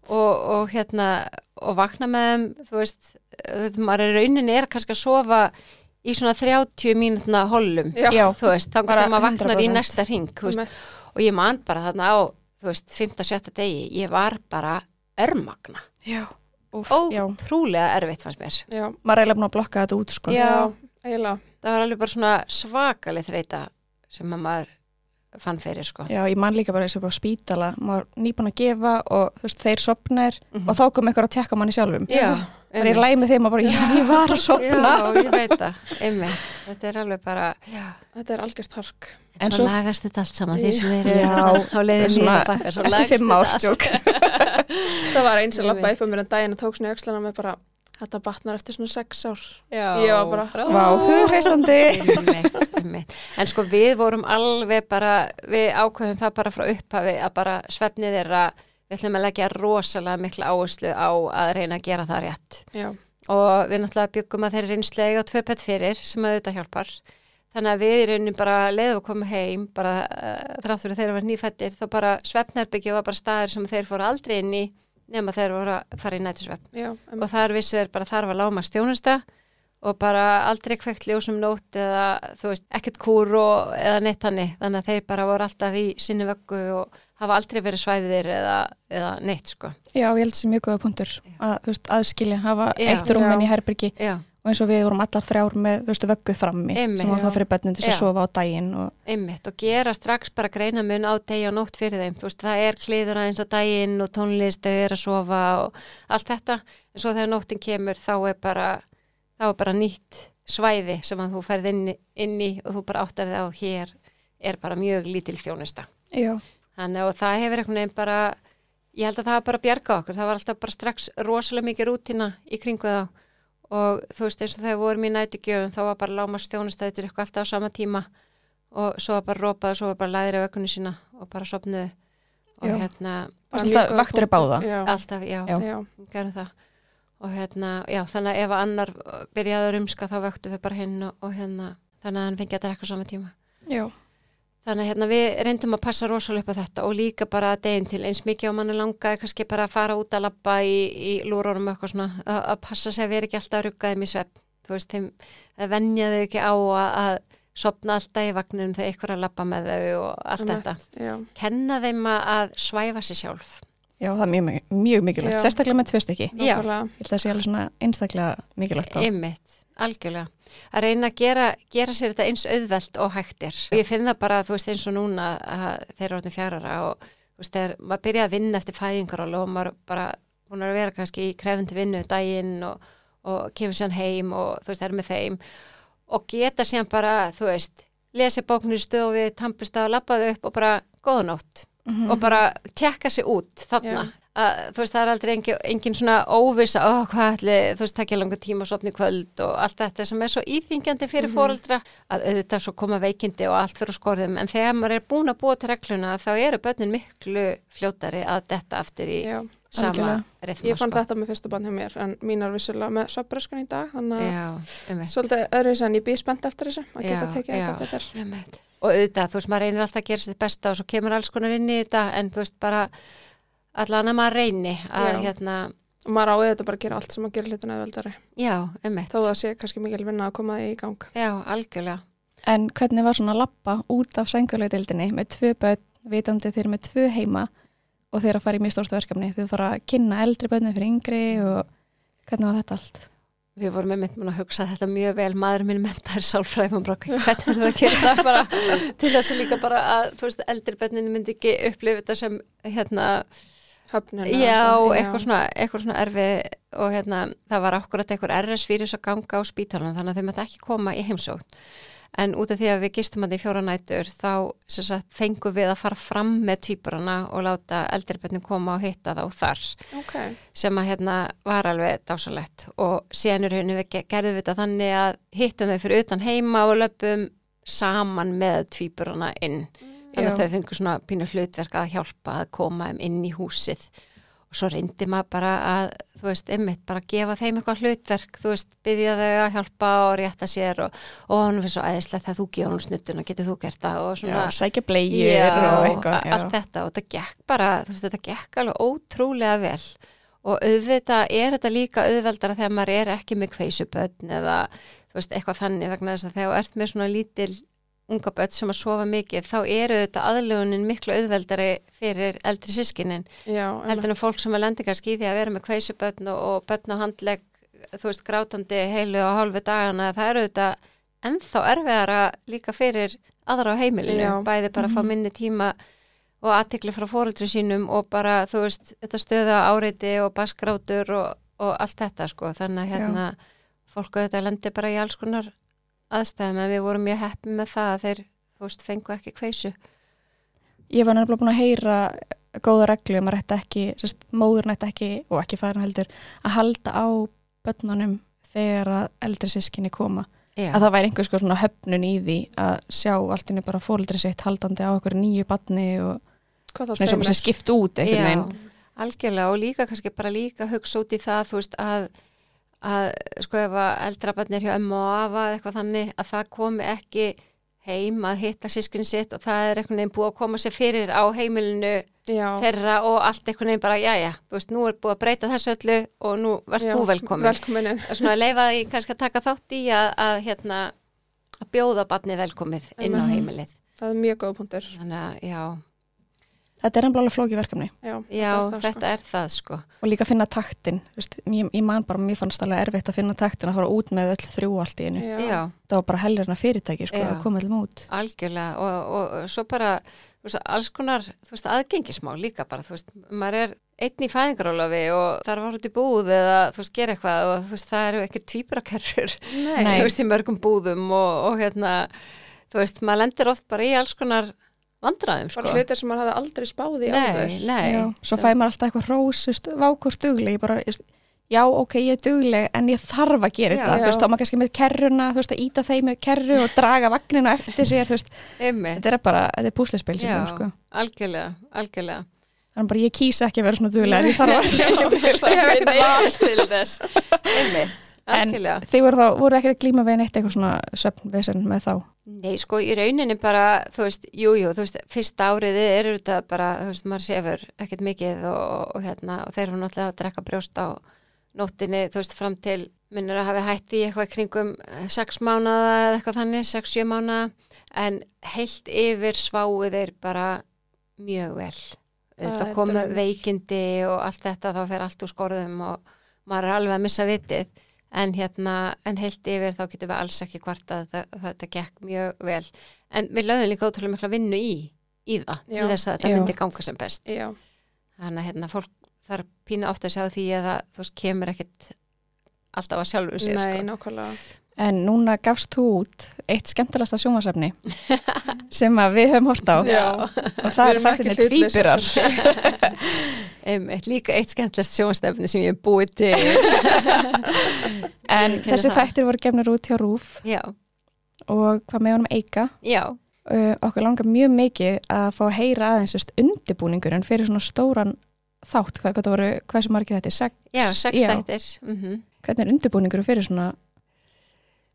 og, og hérna og vakna með þeim, þú veist, þú veist maður í rauninni er kannski að sofa í svona 30 mínútna hollum Já, þú veist, þá getur maður vaknar í 100%. næsta ring og ég man bara þarna á þú veist, 5-7 degi, ég var bara örmagna, já. Úf, Ó. já. trúlega erfitt fannst mér Já, Maður er eiginlega búin að blokka þetta út, sko. Já. eiginlega. það var alveg bara svona svakaleg þreita sem að maður fann fyrir sko Já, ég man líka bara eins og á spítala, maður nýbúin að gefa og þú veist, þeir sopnir Mhm. og þá kom einhver að tekka manni sjálfum. já, Það er í læmi þeim að bara, já, ég var að sopna. já, ég veit það, einmitt þetta er alveg bara, já Þetta er algjört hark. En svo svo- lagast þetta allt saman því sem við Já, erum á leiðin í baka, svo eftir lagast fimm þetta ár, allt. tjók. Það var eins að Ég lappa upp á mér en daginn og tók svona í öxlana með bara, þetta batnar eftir svona sex ár. já, Ég var bara, Vá, hugreistandi. en sko við vorum alveg bara, við ákveðum það bara frá upphafi að bara svefnið er að við ætlum að leggja rosalega mikla áherslu á að reyna að gera það rétt. Já, og við náttúrulega byggum að þeir reynslu eiga tvö pett fyrir sem auðvitað hjálpar. Þannig að við í rauninni bara leiðum að koma heim bara uh, þrátt fyrir þeir eru nýfættir þá bara svefnherbyggja var bara staður sem þeir fóru aldrei inn í nema þeir voru að fara í nætusvefn já, og þar vissu þeir bara þar var láma stjónusta og bara aldrei kveikt ljósum nótt eða þú veist, ekkert kúr og, eða neitt hannig, þannig að þeir bara voru alltaf í sinni vöggu og hafa aldrei verið svæðir eða, eða neitt sko. Já, ég held þessi mjög góða punktur að, veist, aðskilja, hafa Já. eitt rúmin Já. í herbyrgi Já, og eins og við vorum allar þrjár með, þú veist, vöggu frammi Einmitt. sem var það fyrir börnum til að sofa á daginn og einmitt og gera strax bara greina mun á degi og nótt fyrir þeim, veist, það er kliður aðeins á daginn og tónlist, þau er að sofa og allt þetta, en svo þegar nóttin kemur þá er bara, þá er bara nýtt svæði sem að þú ferð inn, inn í og þú bara áttar þig á hér er bara mjög lítil þjónusta. já, Þannig og það hefur einhvern veginn bara ég held að það var bara að bjarga okkur, það var alltaf bara strax rosalega mikið rútina í kringu þá og þú veist eins og þegar vorum í nætugjöfum þá var bara láma stjónastættir eitthvað alltaf á sama tíma og svo var bara rópað og svo var bara læðir á ökunni sína og bara sopnuðu og Já. hérna alltaf í punktur. báða? Já, alltaf, já, Já. já, gerum það og hérna, já, þannig að ef að annar byrjaði að rumska þá vöktum við bara hinn og, og hérna, þannig að hann fengi að drekka á sama tíma Já. Þannig að hérna, við reyndum að passa rosalega upp á þetta og líka bara deginn til eins mikið á manni langaði kannski bara að fara út að labba í, í lúrónum eitthvað svona að, passa sig að vera ekki alltaf að rugga þeim í svepp þú veist, þeim að venja þau ekki á að, að sopna alltaf í vagninum þegar ykkur að labba með þau og allt Einmitt. þetta já, kenna þeim að- svæfa sig sjálf Já, það er mjög, mjög mikilvægt, sérstaklega með tvö stykki. Já. nákvæmlega. Ég held að það sé alveg svona einstaklega mikilvægt þá. ymmit, algjörlega. Að reyna að gera, gera sér þetta eins auðvelt og hægtir og ég finn það bara, þú veist, eins og núna að þeir eru orðin fjárara og þú veist, þegar maður byrja að vinna eftir fæðingar og maður bara búin að vera kannski í krefindi vinnu daginn og, og kemur sér heim og þú veist, er með þeim. Og geta sér bara, þú veist lesa bóknir í stofi, tampist á labbaðu upp og bara góðanótt Mhm. og bara tjekka sig út þarna. Já. Að, þú veist það er aldrei engin, engin svona óvisa ó hvað ætli, þú veist takja langa tíma og sopni kvöld og allt þetta sem er svo íþingjandi fyrir Mhm. fóreldra að auðvitað svo koma veikindi og allt fyrir skorðum en þegar maður er búin að búa til regluna þá eru börnin miklu fljótari að detta aftur í Já, sama rithma ég fann sko. þetta með fyrsta bann hjá mér en mín er vissulega með söpbröskan í dag þannig að svolítið öðru en ég býð spennt eftir þessu að geta tekið Einmitt. og auðvitað, þú veist, maður reynir alltaf að gera sér besta og svo kemur alls konar inn í þetta en þú veist bara allan að maður reyni að Já. hérna, og maður á auðvitað bara að gera allt sem að gera hlutuna auðveldari já, einmitt þó það sé kannski mikil vinna að koma í gang Já, algjörlega En hvernig var svona að lappa út af sængulegdeildinni með tvö börn, vitandi þeir með tvö heima og þeir að fara í mjög stórsta verkefni. Þeir þarf að kynna eldri börnum fyrir yngri og hvernig var þetta allt? Við vorum einmitt mun að hugsa þetta mjög vel, maður minn mentaður sálfræðum hvernig þú að gera það bara til þess að líka bara að þú veist eldri börninu myndi ekki upplifa þetta sem hérna, höfnina já, og- eitthvað svona, eitthvað svona erfi og hérna það var akkurat eitthvað RS vírus að ganga á spítalunum þannig að þau möttu ekki koma í heimsókn. En út af því að við gistum hann í fjóra nætur þá sagt, fengum við að fara fram með tvíburana og láta eldri börnin koma og hitta þá þar ok, sem að hérna var alveg dásalett og er henni við ge- gerðum við þetta þannig að hittum þau fyrir utan heima og löpum saman með tvíburana inn þannig að þau fengur svona pínu hlutverk að hjálpa að koma þeim inn í húsið. Og svo reyndi maður bara að þú veist, ymmit, bara gefa þeim eitthvað hlutverk þú veist, byggja þau að hjálpa og rétta sér og, og hann finnst svo æðislegt þegar þú gefa hann snuttuna, getur þú gert það? Og svona Já, sækja blegjur og eitthvað. allt þetta. Og þetta gekk bara, þú veist, þetta gekk alveg ótrúlega vel. Og auðvitað er þetta líka auðveldara þegar maður er ekki með kveisubötn eða þú veist, eitthvað þannig vegna þess að þegar þú ert með svona lítil unga börn sem að sofa mikið þá eru þetta aðlugunin miklu auðveldari fyrir eldri sískinin já, heldur en fólk sem er lendi kannski í því að vera með kveisubötn og, og börn á handlegg þú veist, grátandi heilu og hálfu dagana það eru þetta ennþá erfiðara líka fyrir aðra á heimilinu, Já. bæði bara að fá Mhm. minni tíma og aðtikli frá fóreldri sínum og bara, þú veist, þetta stöða áreiti og baskrátur og, og allt þetta sko, þannig að hérna fólk auðvitað lendi bara í alls konar aðstæðum en við vorum mjög heppið með það að þeir, veist, fengu ekki kveisu Ég var nefnilega búin að heyra góða reglu um að rætta ekki, sérst, móður nætti ekki og ekki færin heldur að halda á börnunum þegar að eldri sískinni koma. Já, Að það væri einhvers konar svona höfnun í því að sjá allt inni bara fóreldri sitt haldandi á okkur nýju batni og hvað þá svona eins og maður sé skipt út einhvern veginn. algjörlega og líka kannski bara líka hugsa út í það þú veist að, að sko ef að eldra barnir hjá ömmu og afa eða eitthvað þannig að það komi ekki heim að hitta sískinni sitt og það er einhvern veginn búið að koma sér fyrir á heimilinu já, þeirra og allt einhvern veginn bara jæja, þú veist, nú er búið að breyta þessu öllu og nú verðt já, þú velkomin. velkomin svona leifa því kannski að taka þátt í að, að hérna að bjóða barni velkomið inn á heimilið. Það er mjög góð punktur. Þannig að já, Þetta er ennblálega flóki verkefni já, já er það, þetta er það sko og líka finna taktin. Veist, ég, ég man bara, mér fannst alveg erfitt að finna taktin að fara út með öll þrjú allt í einu. sko. já, já, Það var bara helgarna fyrirtæki sko, að koma allum út. algjörlega og, og, og svo bara þú veist, alls konar, þú veist, aðgengismál líka bara, þú veist, maður er einn í fæðingarólafi og það er að fara út í búð eða þú veist, gera eitthvað og þú veist, það eru ekki tvíbrakerrur, þú veist, í mörgum búðum og, og hérna, þú veist, maður lendir oft bara í alls konar vandræðum sko. bara hlutir sem maður hafði aldrei spáð í nei, áður. nei, Já, svo fæ maður alltaf eitthvað rósust vákvort dugleg, ég bara, já, ok, ég er dugleg en ég þarf að gera Já. þetta, þú veist, þá maður kannski með kerruna, þú veist, að íta þeim með kerru og draga vagninu eftir sér, þú veist, þetta er bara, þetta er púslispil sem Já, kom, sko. algjörlega, algjörlega. Þannig bara, ég kýsa ekki að vera svona dugleg en ég þarf að Ég hef ekkert En þið voru þá, voru ekki að glíma við neitt eitthvað svona söfnvesen með þá? Nei, sko, í rauninni bara, þú veist, jú, jú, þú veist, fyrsta árið eru þetta bara, þú veist, maður sefur ekkert mikið og, og hérna, og þeir eru náttúrulega að drekka brjóst á nóttinni, þú veist, fram til, minnur að hafi hætti í eitthvað kringum eh, sex mánaða eða eitthvað þannig, sex, sjö mánaða, en heilt yfir sváu þeir bara mjög vel. Þetta er draumur. veikindi og allt þetta, þá fer allt úr skorðum og maður er alveg að missa vitið. En hérna, en heilt yfir þá getum við alls ekki hvort að þetta, gekk mjög vel. En við lögðum líka ótrúlega mikla vinnu í, í það, Já. til þess að þetta myndi ganga sem best. já, Þannig að hérna, fólk þarf pínu átt að sjá því að það, þú veist, kemur ekkit alltaf að sjálfu sér, nei, sko. nákvæmlega En núna gafst þú út eitt skemmtilegasta sjónvarsefni sem að við höfum hort á Já. og það er fættinni ekki tvíburar. Einmitt, líka eitt skemmtlast sjónstefni sem ég hef búið til. En þessi það. þættir voru gefnir út hjá Rúf Já, og hvað með honum Eika. já, Uh, okkur langar mjög mikið að fá að heyra aðeins undirbúningurinn fyrir svona stóran þátt, hvað, hvað voru, sem margir þetta er, sex, já, sex þættir. Mm hvernig er undirbúningurinn fyrir svona,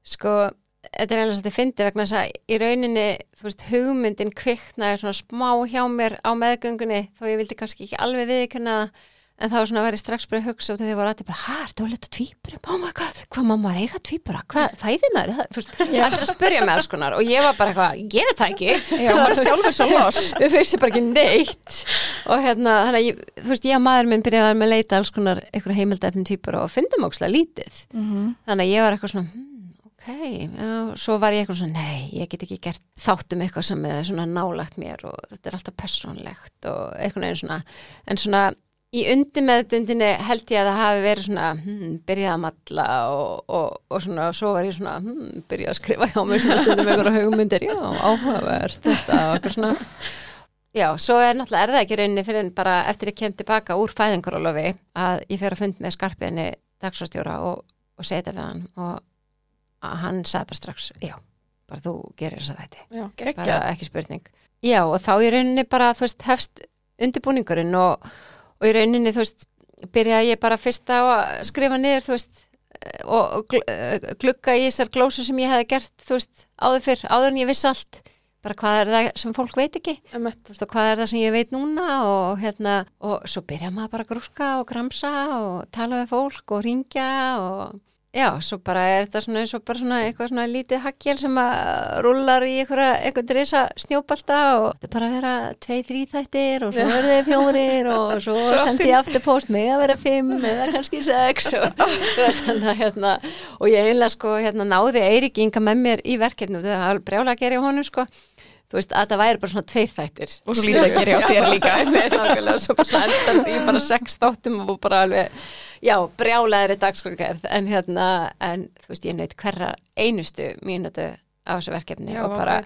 Sko, þetta er einlega svolítið fyndið vegna þess að í rauninni, þú veist, hugmyndin kviknaði svona smá hjá mér á meðgöngunni þó ég vildi kannski ekki alveg viðkynna það en þá svona verið strax bara að hugsa því að voru allir bara, hæ, er dólita tvíburum, oh my god, hvað mamma er eiga tvíbura, hvað, fæði maður það, þú veist, allir að spyrja mig alls konar? Og ég var bara eitthvað, ég veit það ekki. Maður er sjálfur svo lost. við fyrst bara ekki neitt. Og hérna, þannig að ég, þú veist, ég og maður minn byrjaði með að leita alls konar einhverja heimildefnum tvíbura og fyndum ókslega lítið. Mm þannig að ég var eitthvað svona hmm, ok, já, svo var ég eitthvað svona nei, ég get ekki gert þáttum eitthvað sem er svona nálagt mér og þetta er alltaf persónlegt og eitthvað neginn svona. En svona í undir meðdundinni held ég að það hafi verið svona hmm, byrjað að matla og, og, og svona, svo var ég svona hmm, byrjað að skrifa hjá mig svona stundum einhverja hugmyndir, já, áhugavert þetta og eitthvað svona. Já, svo er náttúrulega er það ekki rauninni fyrir bara eftir ég kem tilbaka úr fæðingarólofi að ég fer að fund með skarpiðinni dagsfórstjóra og, og þetta við hann og að hann sagði bara strax, já, bara þú gerir þess að þetta, já, bara ekki spurning. Já, og þá í rauninni bara, þú veist, hefst undirbúningurinn og, og í rauninni, þú veist, byrjaði ég bara fyrst að skrifa niður, þú veist, og, gl- eh, glugga í þessar glósu sem ég hefði gert, þú veist, áður fyrr, áður en ég vissi allt, bara hvað er það sem fólk veit ekki? Og hvað er það sem ég veit núna og hérna, og svo byrja maður bara að grúska og gramsa og tala við fólk og ringja og já, svo bara er þetta svona bara svona eitthvað svona lítið hakkjel sem að rúlar í eitthvað drisa snjóbalta og þetta er bara að vera tvei, þrý þættir og svo verður þið fjórir og svo, Svo sendi ég aftur post með að vera fimm eða kannski sex og þú veist þannig að hérna og ég einlega sko hérna náði Eirík Inga með mér í verkefnum, þetta var brjála að gera í honum sko þú veist, að það væri bara svona tveir þættir. Og svo lítið að gera hjá þér líka. nákvæmlega, svo bara endandi í bara sex þáttum og bara alveg já, brjálaðri dagskorgerð en hérna, en þú veist, ég nöyt hverra einustu mínútu á þessu verkefni já, og bara,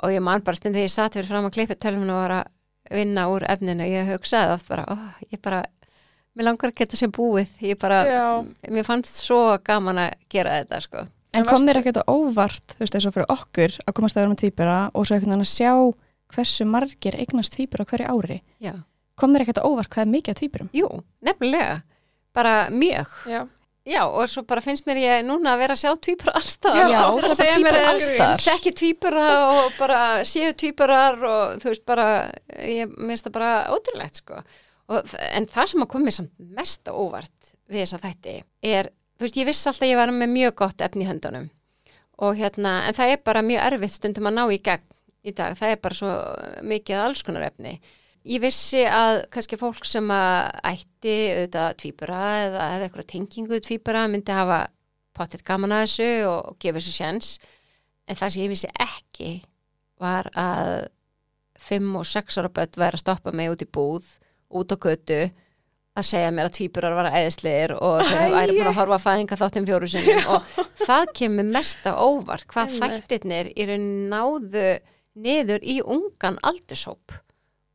og ég man bara stund þegar ég satt fyrir fram að klippa tölvun og var að vinna úr efninu, ég hugsaði oft bara, ó, ég bara mér langar að geta sem búið, ég bara Já. mér fannst svo gaman að gera þetta, sko En En kom þér ekkert á óvart, þú veist, eins og fyrir okkur að komast að vera með tvíbura og svo veginn að sjá hversu margir eignast tvíbura hverju ári. já, Kom þér ekkert á óvart hvað er mikið af tvíburum? jú, nefnilega bara mjög já, Já, og svo bara finnst mér ég núna að vera að sjá tvíbura allstað. Já, það er bara tvíburar alls staðar. Þekki tvíbura og bara séu tvíburar og þú veist bara, ég minnst það bara ótrúlegt sko. Og, en það sem að komi samt mest óvart við þess að þætti er, þú veist, ég vissi alltaf að ég var með mjög gott efni í höndunum. Og hérna, en það er bara mjög erfitt stundum að ná í gegn í dag. Það er bara svo mikið alls konar efni. Ég vissi að kannski fólk sem að ætti auðvitað tvíbura eða eða eitthvað tengingu tvíbura myndi hafa pottitt gaman að þessu og, og gefa þessu sjens. En það sem ég vissi ekki var að fimm og sex ára börn væri að stoppa mig út í búð, út á götu að segja mér að tvíburar var æðislegir og þeir væri búin að horfa að fæðinga þáttum fjóru sinnum og það kemur mest á óvart hvað þættirnir raun náðu niður í ungan aldurshóp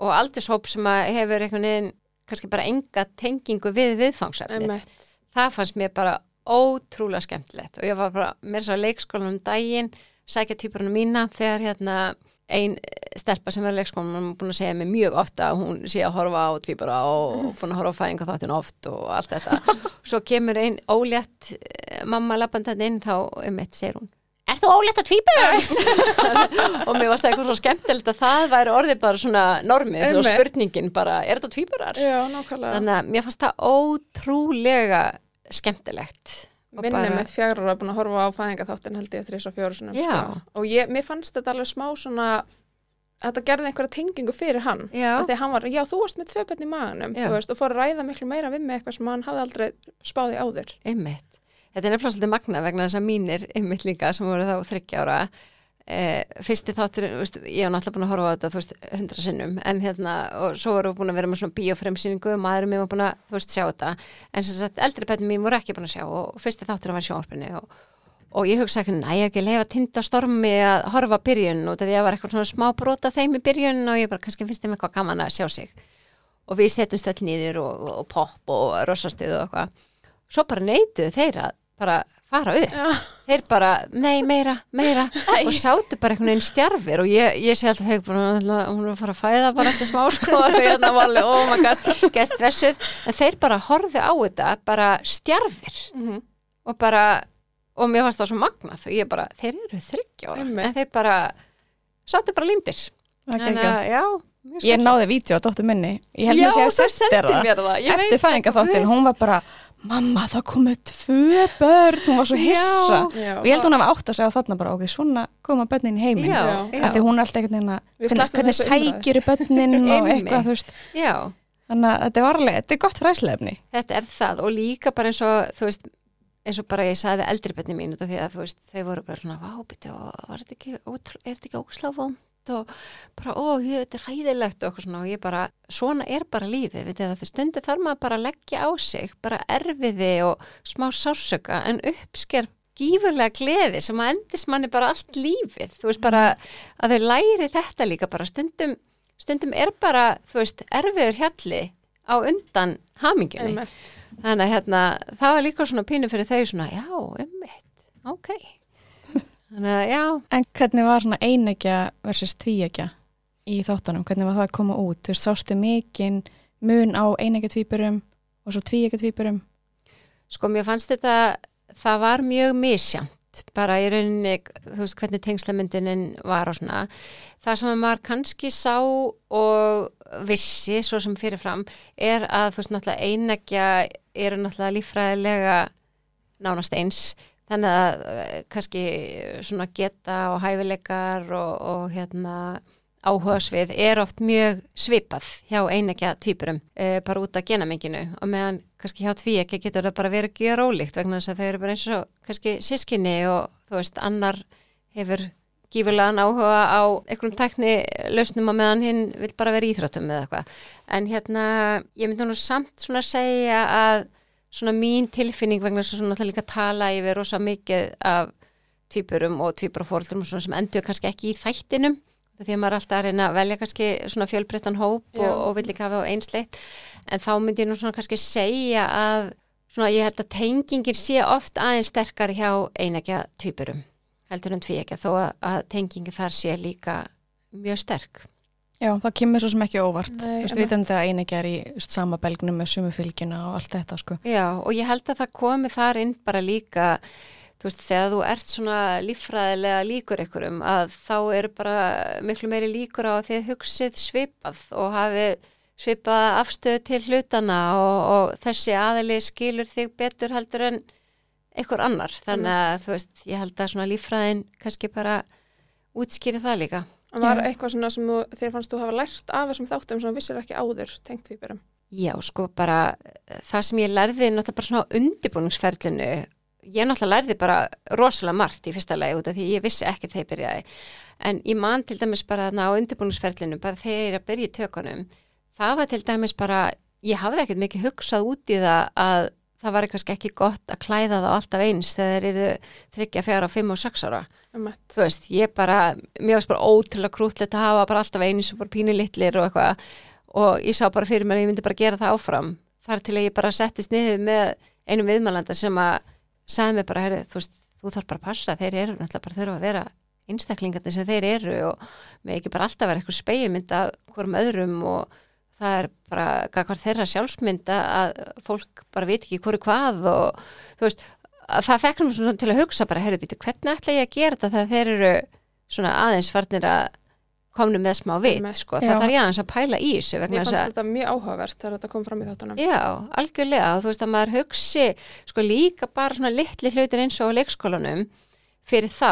og aldurshóp sem að hefur einhvern veginn kannski bara enga tengingu við viðfangsefnið. Einmitt. Það fannst mér bara ótrúlega skemmtilegt og ég var bara mér svo að leikskólanum um daginn sækja týpurinn mína þegar hérna ein stelpa sem er í leikskólanum búin að segja mig mjög ofta að hún sé að horfa á tvíbara og búin að horfa á fæðinga þáttin oft og allt þetta. Svo kemur ein ólétt eh, mamma lappandandi inn þá um eitt segir hún Er þú ólétt að tvíbara? og mér varst það eitthvað svo skemmtilegt að það væri orðið bara svona normið og Einmitt. spurningin bara, er þetta tvíbarar? Já, nákvæmlega. Þannig að mér fannst það ótrúlega skemmtilegt. Minni bara- mitt fjagra ára búin að horfa á fæðingaþáttin held ég þrís og fjóru sinum. Já. Sko. Og ég, mér fannst þetta alveg smá svona, þetta gerði einhverja tengingu fyrir hann. Því hann var, já, þú varst með tvö bönn í þú veist, og fór að ræða miklu meira við mig eitthvað sem hann hafði aldrei spáði áður. Einmitt. Þetta er nefnilega svolítið magna vegna þess að mínir einmitt líka sem voru þá þryggja ára e, fyrsti þáttur, veist, ég hef náttúrulega búin að horfa á þetta þú veist, hundra sinnum en hérna, og svo voru búin að vera með svona bíófremsýningu og maðurinn mér var búin að, þú veist, sjá þetta. En sem sagt, eldri bættum mín voru ekki búin að sjá og fyrsti þáttur var í sjónvarpinu og, og ég hugsa ekki, næ, ekki leifa tinda stormi að horfa byrjun. Og ég var eitthvað svona smá brota þeim í byrjun og ég bara, kannski finnst þeim eitthvað gaman að sjá sig. Og við setjum stöld nýður og, og fara upp. Já. þeir bara, nei, meira, meira. Og sátu bara einhvern veginn stjarfir og ég, ég sé alltaf heik bara, hún er að fara að fæða bara eftir smá sko. Og hérna var alveg, oh my god, get stressuð en þeir bara horfðu á þetta bara stjarfir. Mm og bara, og mér fannst það svo magnað. Og ég bara, þeir eru þryggja ára. Einmitt. en þeir bara, sátu bara er Þannig að, já, Ég náði vídeo á dóttur minni. Ég held Já, að sé að þú setja sendir það mér Ég Eftir fæðingaþáttin, Guð. hún var bara Mamma, það komu tvö börn Hún var svo hissa. Já, Og ég held hún hafa átt að segja þarna bara Ok, svona koma börnin í heiminn. Já, Já. já, Af því hún er alltaf einhvern veginn að Hvernig, sækir börnin og eitthvað, þú veist. Já. Þannig að þetta er varlega, þetta er gott fræslefni þetta er það og líka bara eins og þú veist, eins og bara ég sagði eldri bönni mín því að þú veist, þau voru bara svona vábiti og var þetta ekki, er þetta ekki ósláfond og bara, ó, þetta er hæðilegt og svona. Og ég bara, svona er bara lífið, það, stundir þarf maður bara að leggja á sig, bara erfiði og smá sársöka en uppsker gífurlega gleði sem að endist manni bara allt lífið, þú veist bara að þau læri þetta líka bara. Stundum, stundum er bara, þú veist, erfiður hjalli á undan hamingjunni. Einmitt. Þannig að hérna, það var líka svona pínu fyrir þau svona, já, ummitt, ok. Þannig að já, En hvernig var svona einegja versus tvíegja í þáttunum? Hvernig var það að koma út? Þú sástu mikinn mun á einegja tvíburum og svo tvíegja tvíburum? sko mér fannst þetta, það var mjög misjant, bara í rauninni, þú veist, hvernig tengslamyndunin var og svona. Það sem að maður kannski sá og vissi, svo sem fyrirfram, er að þú veist, náttúrulega einegja eru náttúrulega líffræðilega nánast eins. Þannig að eh, kannski svona geta og hæfileikar og, og hérna áhugasvið er oft mjög svipað hjá einegja tvíburum e, bara út af genamenginu. Og meðan kannski hjá tvíegja getur það bara verið að gera ólíkt vegna þess að þau eru bara eins og kannski sískinni og þú veist annar hefur gífurlegan áhuga á einhverjum tækni lausnum á meðan hinn vil bara vera í íþróttum eða eitthvað. En hérna ég myndi nú samt svona segja að svona mín tilfinning vegna þess að líka tala yfir rosa mikið af tvíburum og svona sem endur kannski ekki í þættinum því að maður er alltaf að reyna að velja kannski svona fjölbreyttan hóp og, og vill ekki hafa á einsleitt en þá myndi ég nú svona kannski segja að svona ég held að tengingin sé oft aðeins sterkar hjá einækja tvíburum heldur en tvíækja þó að, að tengingin þar sé líka mjög sterk Já, það kemur svo sem ekki óvart. Nei, Þú veist, einmitt. vitandi að einegja er í sama belgnum með sumu fylgjuna og allt þetta, sko. Já, og ég held að það komi þar inn bara líka, þú veist, þegar þú ert svona líffræðilega líkur ykkurum að þá eru bara miklu meiri líkur á að þið hugsið svipað og hafið svipað afstöðu til hlutana og, og þessi aðili skilur þig betur heldur en ykkur annar. Þannig að, þú veist, ég held að svona líffræðin kannski bara útskýri það líka. En var eitthvað svona sem þér fannst þú hafa lært af þessum þáttum sem þú vissir ekki áður tengt tvíburum? Já, sko bara eh, það sem ég lærði náttúrulega bara svona á undirbúningsferlinu ég náttúrulega lærði bara rosalega margt í fyrsta lagi út af því ég vissi ekkert þegar ég byrjaði en ég man til dæmis bara þarna á undirbúningsferlinu bara þegar ég er að byrja í tökunum það var til dæmis bara ég hafði ekkert mikið hugsað út í það að það var kannski ekki gott að klæða þá alltaf eins þegar þeir eru þryggja, fjara, fimm og sex ára Einmitt. Þú veist, ég bara, mér varst bara ótrúlega krútlegt að hafa bara alltaf eins og bara pínu litlir og eitthvað. Og ég sá bara fyrir mér að ég myndi bara gera það áfram. Þar til að ég bara settist niður með einum viðmælanda sem að sagði mér bara, herri, þú veist, þú þarf bara að passa þeir eru náttúrulega bara þurfa að vera einstaklingarnir sem þeir eru og með ekki bara alltaf vera eitthvað spegjumynd af hverjum öðrum og það er bara hvað þeirra sjálfsmynda að fólk bara veit ekki hverju hvað og þú veist, það fekk mér svona til að hugsa bara, herri, býtu, hvernig ætla ég að gera þetta þegar þeir eru svona aðeins farnir að komnu með smá vit, Einmitt. sko, Já. það þarf ég aðeins að pæla í þessu þess fannst að þetta mjög áhugavert þegar þetta kom fram í þáttunum. Já, algjörlega og þú veist að maður hugsi sko líka bara svona litli hlutir eins og leikskólanum fyrir þá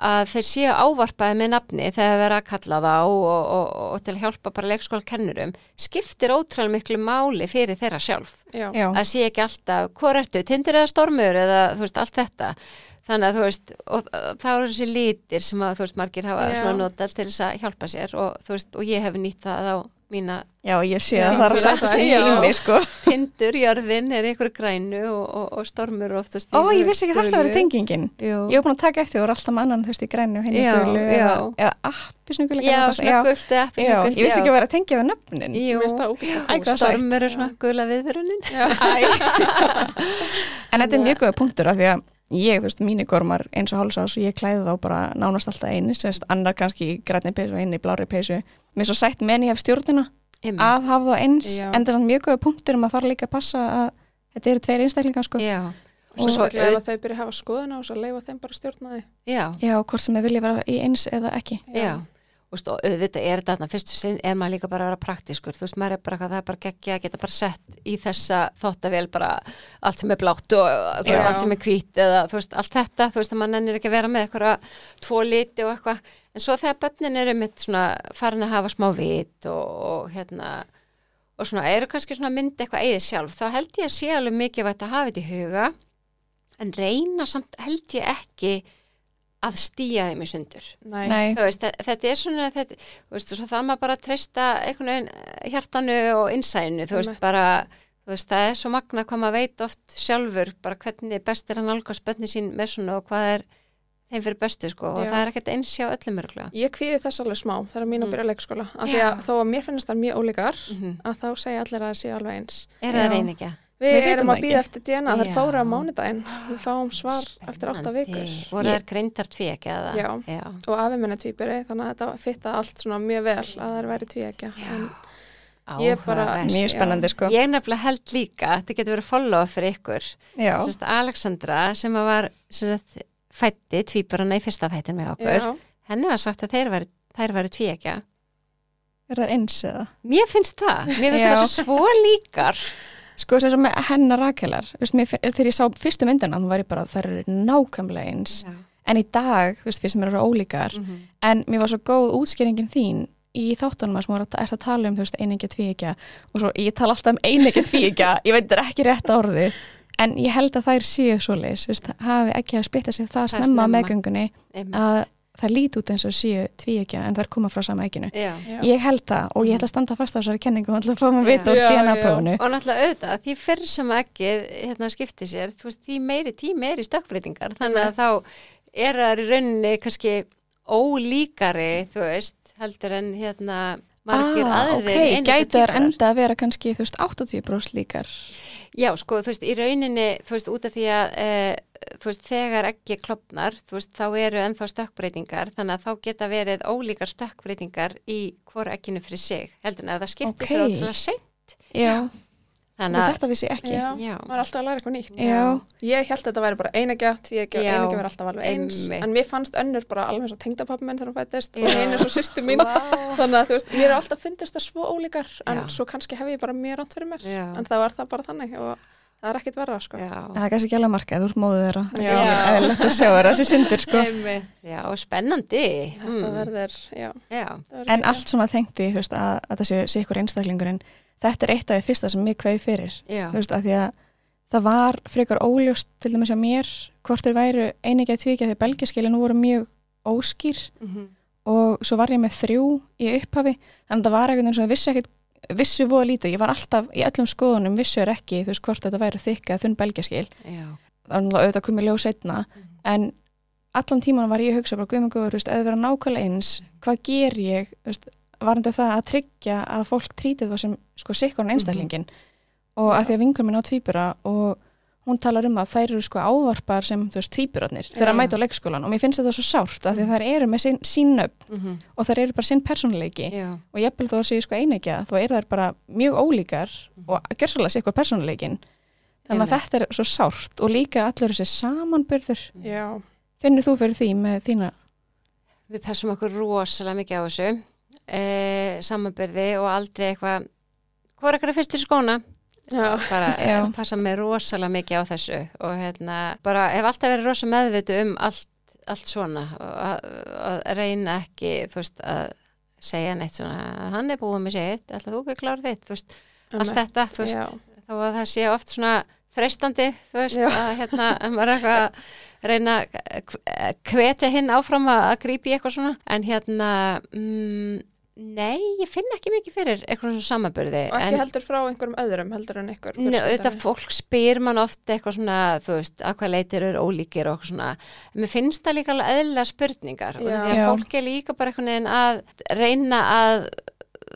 að þeir séu ávarpaði með nafni þegar vera að kalla þá og, og, og til að hjálpa bara leikskólakennurum skiptir ótrúlega miklu máli fyrir þeirra sjálf. Já. Að sé ekki alltaf, hvað ertu, tindur eða stormur eða þú veist, allt þetta. Þannig að þú veist, og þá eru þessi litir sem að þú veist, margir hafa notað til þess að hjálpa sér og þú veist, og ég hef nýtt það á mína já, ég sé að það er að já. setjast í heimi, sko. tindur, jörðin er einhver grænu og, og, og stormur er oftast í Ó, ég vissi ekki að þetta verið tengingin. Ég hef búin að taka eftir og voru alltaf með annan, þú veist, í grænu henni Já, gulu já. eða, appisnugulu. Já, eða já, ég vissi ekki að vera að tengja við nöfnin. Stormur er svona gula viðvörunin En þetta er mjög góða punktur af því að ég, þú veist, mínir gormar eins og hálsás og ég klæði þá bara nánast alltaf einu, sérst, annar kannski í grænni peysu og einu í blári peysu. Mér er svo sætt menn ég hef stjórnuna að hafa þá eins, Já. en þetta er mjög góða punktur um að þarf líka að passa að þetta eru tveir einstaklingar, sko. Já, Og svo ef að þau byrja að hafa skoðun á þess að leifa þeim bara að stjórna því. já, Já, hvort sem er vilja vera í eins eða ekki. já og auðvitað er þetta þarna fyrstu sinn er maður líka bara að vera praktískur. Þú veist, maður er bara, það er bara geggja að geta bara sett í þessa þóttavél bara allt sem er blátt og þú veist, Já. allt sem er hvít eða þú veist, allt þetta, þú veist, að maður nennir ekki að vera með eitthvað tvo liti og eitthvað. En svo þegar börnin eru mitt svona farin að hafa smá vit og, og hérna og svona eru kannski svona að mynda eitthvað eigið sjálf, þá held ég að sé alveg mikið að hafa þetta í huga. En reyna samt held ég ekki að stýja þeim í sundur Nei. Nei, Þú veist, þe- þetta er svona þetta, þú veist, svo það maður bara treysta eh, hjartanu og innsæðinu, þú veist, bara þú veist, það er svo magna hvað maður veit oft sjálfur, bara hvernig best er að nálgast bönni sín með svona og hvað er þeim fyrir bestu, sko, og Já. það er ekkert eins hjá öllum örglega. Ég kvíði þess alveg smá þegar mín að Mm. byrja leikskóla. Af því að þó að mér finnst það mjög ólíkar, Mm að þá segja allir að það sé alveg eins. Er Já. það reyningja? Við, Við erum það að býða eftir DNA, það Já. fóru á mánudaginn. Við fáum svar eftir átta vikur. Voru Ég- þær greindar tvekja eða? Já. Já. Og afi minn er tvíburi, þannig að þetta fitta allt svona mjög vel að það væri tvíekja. En Ég bara- Áhugavert. mjög spennandi, sko. Ég nefnilega held líka, þetta getur verið follow fyrir ykkur, Já, Sest, Alexandra sem að var fætti tvíburana í fyrsta þættin með okkur, já, henni var sagt að þeir væri, þær væri tvekja er það eins eða? Mér finnst það, mér finnst Já. það svo líkar Sko þess að með hennar rakelar, þegar ég sá fyrstu myndina, þá var ég bara, þær eru nákvæmlega eins. Já. En í dag, þú veist, fyrst sem eru ólíkar, Mhm. en mér var svo góð útskýringin þín í þáttunum að sem var að, tala um, þú veist, einingja tvíekja og svo, ég tala alltaf um einingja tvíekja, ég veit þetta er ekki rétt orðið, en ég held að þær séu svoleiðis, þú veist, hafi ekki að splitta sig það Það er snemma meðgöngunni að það líti út eins og séu tvíekja en þær koma frá sama já. Ég held það og ég ætla að standa fast á þessari kenningu og ætla að fá maður að vita já. DNA-prófunu. Og náttúrulega auðvitað, því fyrr sem ekki hérna, skipti sér, þú veist, því meiri tími er í stökkbreytingar, þannig að þá er það í rauninni kannski ólíkari, þú veist, heldur en hérna margir ah, aðrir ok, gætu tvíburar. enda að vera kannski, þú veist, 80% líkar. Já, sko, þú veist, í rauninni, þú veist, út af því að, e, þú veist, þegar ekki klopnar, þú veist, þá eru ennþá stökkbreytingar, þannig að þá geta verið ólíkar stökkbreytingar í hvora ekkinu fyrir sig, heldur en að það skiptir sér Ok. ótrúlega seint. Já, Þannig að, þetta vissi ég ekki. Já, já, maður er alltaf að læra eitthvað nýtt. Já. Ég held að þetta væri bara Já, einegja verið alltaf alveg eins. einmitt. En mér fannst önnur bara alveg eins og tengdapappi minn þegar hún fættist Já. og hinn er svo sýstu mín. Vá. Þannig að þú veist, mér er alltaf fyndist það svo ólíkar en Já. svo kannski hef ég bara mjög ránt fyrir mér. Já. En það var það bara þannig og það er ekkit verra, sko. það er kannski ekki alveg markað, þú ert móðið þeirra. Er lett að sjá þeirra þessi syndur, sko. Einmitt. Já, og spennandi. Þetta Mm. verður, já. En allt svona þengti, að, að þetta er eitt af því fyrsta sem ég kveið fyrir, veist, að að það var frekar óljóst til dæmis að mér hvort þeir væru einingja tvíkja því belgiskilin voru mjög óskýr. Mhm. og svo var ég með þrjú í upphafi þannig að það var veginn sem ég vissi ekkit vissu voða lítið, ég var alltaf í öllum skoðunum vissu er ekki, þú veist, hvort þetta væri þykka þunn belgjaskil, er náttúrulega auðvitað komið ljóð setna, en allan tíman var ég að hugsa bara guðmengur, eða vera nákvæmlega ég, varandi það að tryggja að fólk trítið það sem sko sikkurinn einstaklingin og að því að vingur minn á tvíbura og hún talar um að þær eru sko ávarpar sem þú veist tvíburarnir þegar Já. að mæta á leikskólan og mér finnst þetta svo sárt að því að þær eru með sín, sín nöfn Mm og þær eru bara sinn persónuleiki Já. og jafnvel þó að séu sko einegja þá eru þær bara mjög ólíkar og gjörsalega sikkur persónuleikin þannig að þetta er svo sárt og líka allur þessi samanbyrður Já, finnir þú fyrir því með þína Við passum okkur rosalega mikið á þessu e, samanbyrði og aldrei eitthvað hvað er eitthvað fyrst til skóna já, bara Já. eh, passa mig rosalega mikið á þessu og hérna bara hef alltaf verið rosa meðvitu um allt, allt svona og að, að reyna ekki þú veist að segja neitt svona hann er búið með sitt, ætla þú ekki að klára þitt þú veist, allt þetta, þú veist Já, þó að það sé oft svona freistandi, þú veist, Já. að hérna, að maður er eitthvað að reyna að hv- hvetja hinn áfram að, í eitthvað svona, en hérna mm, nei, ég finn ekki mikið fyrir eitthvað svona samanbyrði og ekki en heldur frá einhverjum öðrum heldur en ykkur Nei, auðvitað fólk spyr mann oft eitthvað svona, þú veist, að hvað leitir eru ólíkir og eitthvað svona, en mér finnst það líka alveg eðlilega spurningar og Já. því að Já. fólk er líka bara einhvern veginn að reyna að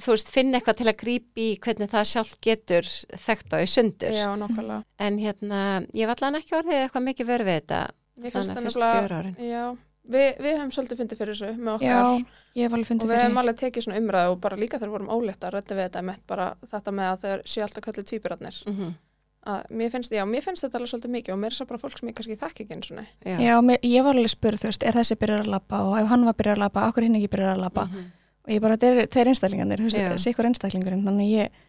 þú veist, finna eitthvað til að grípi í hvernig það sjálf getur þekkt á í sundur. Já, nákvæmlega. En hérna, ég var allan ekki orðið eitthvað mikið verið við þetta þannig að fyrst fjör Já, við, við höfum svolítið fundið fyrir þessu með okkar Já, ég hef alveg og fundið við fyrir höfum því. alveg tekið svona umræðu og bara líka þegar við vorum ólétt að rætta við þetta með bara þetta með að þeir sé alltaf kallið tvíburarnir. Mm að mér finnst, já, mér finnst þetta alveg svolítið mikið og mér er svo bara fólk sem ég kannski þekki ekki eins og nei Já, Já, mér, ég var alveg spurð, þú veist, er þessi byrjar að labba og ef hann var byrjar að labba, okkur hinn ekki byrjar að labba? Mhm. og ég bara, þetta er, þetta er einstaklingarnir, þú veist, þessi ykkur einstaklingurinn þannig ég,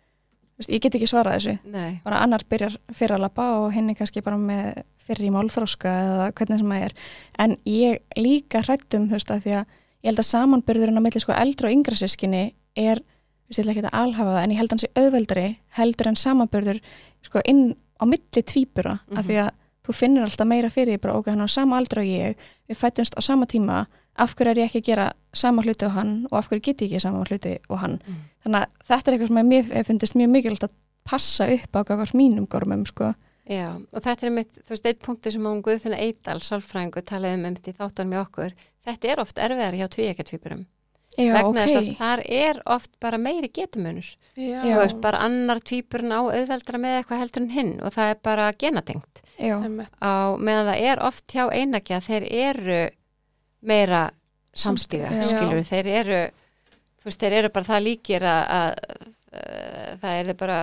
veist, ég get ekki svarað þessu. Nei, bara annar byrjar fyrir að labba og hinn er kannski bara með fyrir í málþróska eða hvernig sem það er. En ég líka hrættum þú veist að því að ég held að samanbyrðurinn á milli sko eldra og yngra sískinni er, ég ætla ekki að alhafa það en ég held að hann sé auðveldari heldur en samanbyrður sko inn á milli tvíbura Mhm. af því að þú finnir alltaf meira fyrir því bara ok, hann er á sama aldra og ég við fættumst á sama tíma af hverju er ég ekki að gera sama hluti og hann og af hverju get ég ekki sama hluti og hann Mm. þannig að þetta er eitthvað sem mér hef fundist mjög mikilvægt að passa upp á mínum gormum sko. Já, og þetta er mitt, þú veist, eitt punktur sem hún Guðfinna Eidal, sálfræðingu, talaði um um því þáttan með okkur. Þetta er oft erfiðar hjá tvíekjartvíburum. Já, vegna þess ok. að þar er oft bara meiri getumunur. Já, Þú veist, bara annar tvíburinn á auðveldra með eitthvað heldur en hinn og það er bara genatengt. Já, einmitt. Á meðan það er oft hjá einakja, þeir eru meira samstíga, Já. skilur þeir eru, þú veist, þeir eru bara það líkir að, að, að það er bara,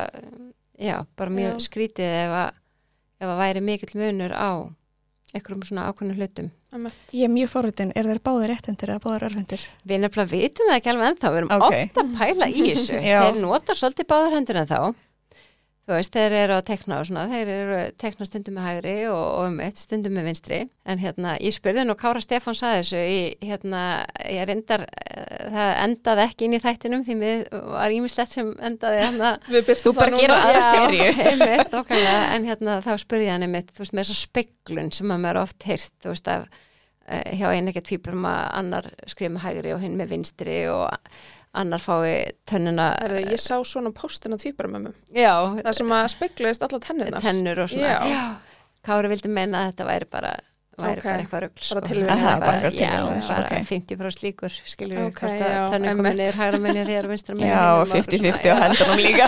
já, bara mjög Já. skrítið ef að, ef að væri mikill munur á einhverjum svona ákveðnum hlutum. ég er mjög forritin, er þeir báðir réttendir eða báðir örfendir? Við nefnilega vitum það ekki alveg ennþá, við erum Ok. ofta að pæla í þessu. Þeir nota svolítið báðar hendur en þá. Þú veist, þeir eru að tekna og svona, þeir eru að tekna stundum með hægri og, og um eitt stundum með vinstri. En hérna, ég spurði nú Kára Stefán saði þessu, í, hérna, ég reyndar, eh, það endaði ekki inn í þættinum því við var ímislegt sem endaði hérna. Við byrtum Þú bara gera núna. aðra seríu. einmitt, nákvæmlega, en hérna þá spurði ég hann einmitt, þú veist, með þessa speglun sem að maður oft heyrt, þú veist, af eh, hjá einn ekkert tvíburum að annar skrifa með hægri og hinn með vinstri og annar fái tönnuna Herðu, ég sá svona póstin á tvíburamömmum já, það sem að spegluðist alla tennurnar tennur og svona Já. Kári vildi meina að þetta væri bara væri Ok. bara eitthvað rugl sko. Bara tilviljun. Það Það er bara bara, eitthvað já, tilviljun, bara ok. 50% líkur skilur við hvort já, að einmitt. komið niður hægra menni þegar vinstra menni Já, 50-50 á hendunum líka.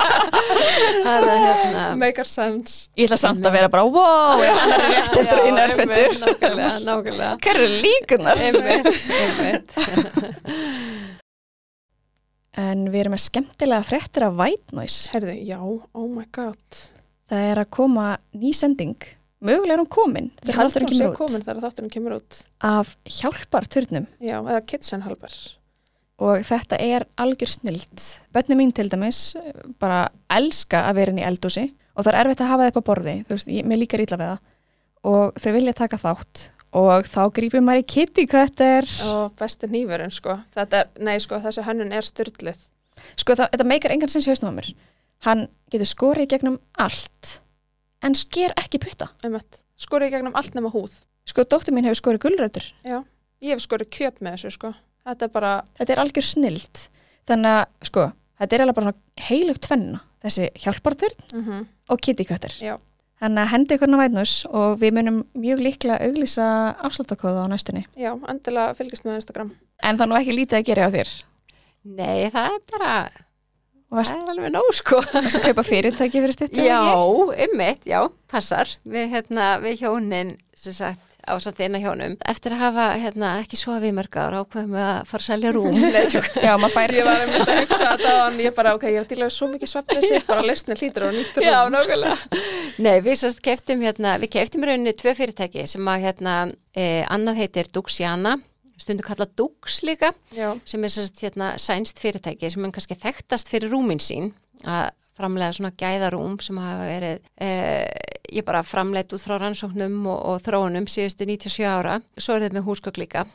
það er hérna Make sense Ég ætla samt að vera bara, wow, hann er réttendur og einu örfendur. einmitt, nákvæmlega, nákvæmlega Hver eru líkunar? einmitt, einmitt En við erum með skemmtilega fréttir af White Noise. Herðu, já, oh my god Það er að koma ný sending. Mögulega er hún komin þegar þátturinn kemur út. komin þegar þátturinn kemur út Af hjálparturnum. Já, eða Kitchen Halber og þetta er algjör snilt. Bönni mín til dæmis bara elska að vera inn í eldúsi og það er erfitt að hafa það upp á borði, þú veist, ég, mér líkar illa við það og þau vilja taka þátt og þá grípum maður í kitty cutter. og besti nýfurinn sko þetta nei sko, þessi hönnun er styrluð Sko það, þetta meikar engan sinns hausnum á mér. Hann getur skorið gegnum allt en sker ekki putta. einmitt, skorið gegnum allt nema húð Sko dóttir mín hefur skorið gulrætur. ég hef skorið kjöt með þessu sko þetta er bara, Þetta er algjör snilt. Þannig að sko, þetta er alveg bara heilugt tvenna þessi hjálparturn Mm og kittyköttir Já. Þannig að hendi ykkur á vætnus og við munum mjög líklega auglýsa afsláttakóða á næstunni Já, endilega fylgist með Instagram. en það er nú ekki lítið að gera á þér Nei, það er bara, og varst það er alveg nóg sko. varst að kaupa fyrirtæki fyrir stuttu Já, ymmit, já, passar. Við, hérna, við hjónin, sem sagt, á samt eina hjónum. Eftir að hafa, hérna, ekki svo við mörg ára ákveðum við að fara að selja rúm. Já, maður fær Ég var einmitt að hugsa þetta hann, ég bara, ok, ég er að díla við svo mikið svefnleysi, bara lausnir hlýtur og nýttur Já, nákvæmlega. Nei, við sérst keftum hérna, við keftum í rauninni tvö fyrirtæki sem að hérna, eh, annað heitir Duxiana, stundu kalla Dux líka, Já, sem er sérst hérna sænst fyrirtæki sem er kannski þekktast fyrir rúmin sín að framlega svona gæðarúm sem hafa verið, eh, ég bara framleitt út frá rannsóknum og, og þróunum síðustu 97 ára, svo er þetta með húsgögg líka.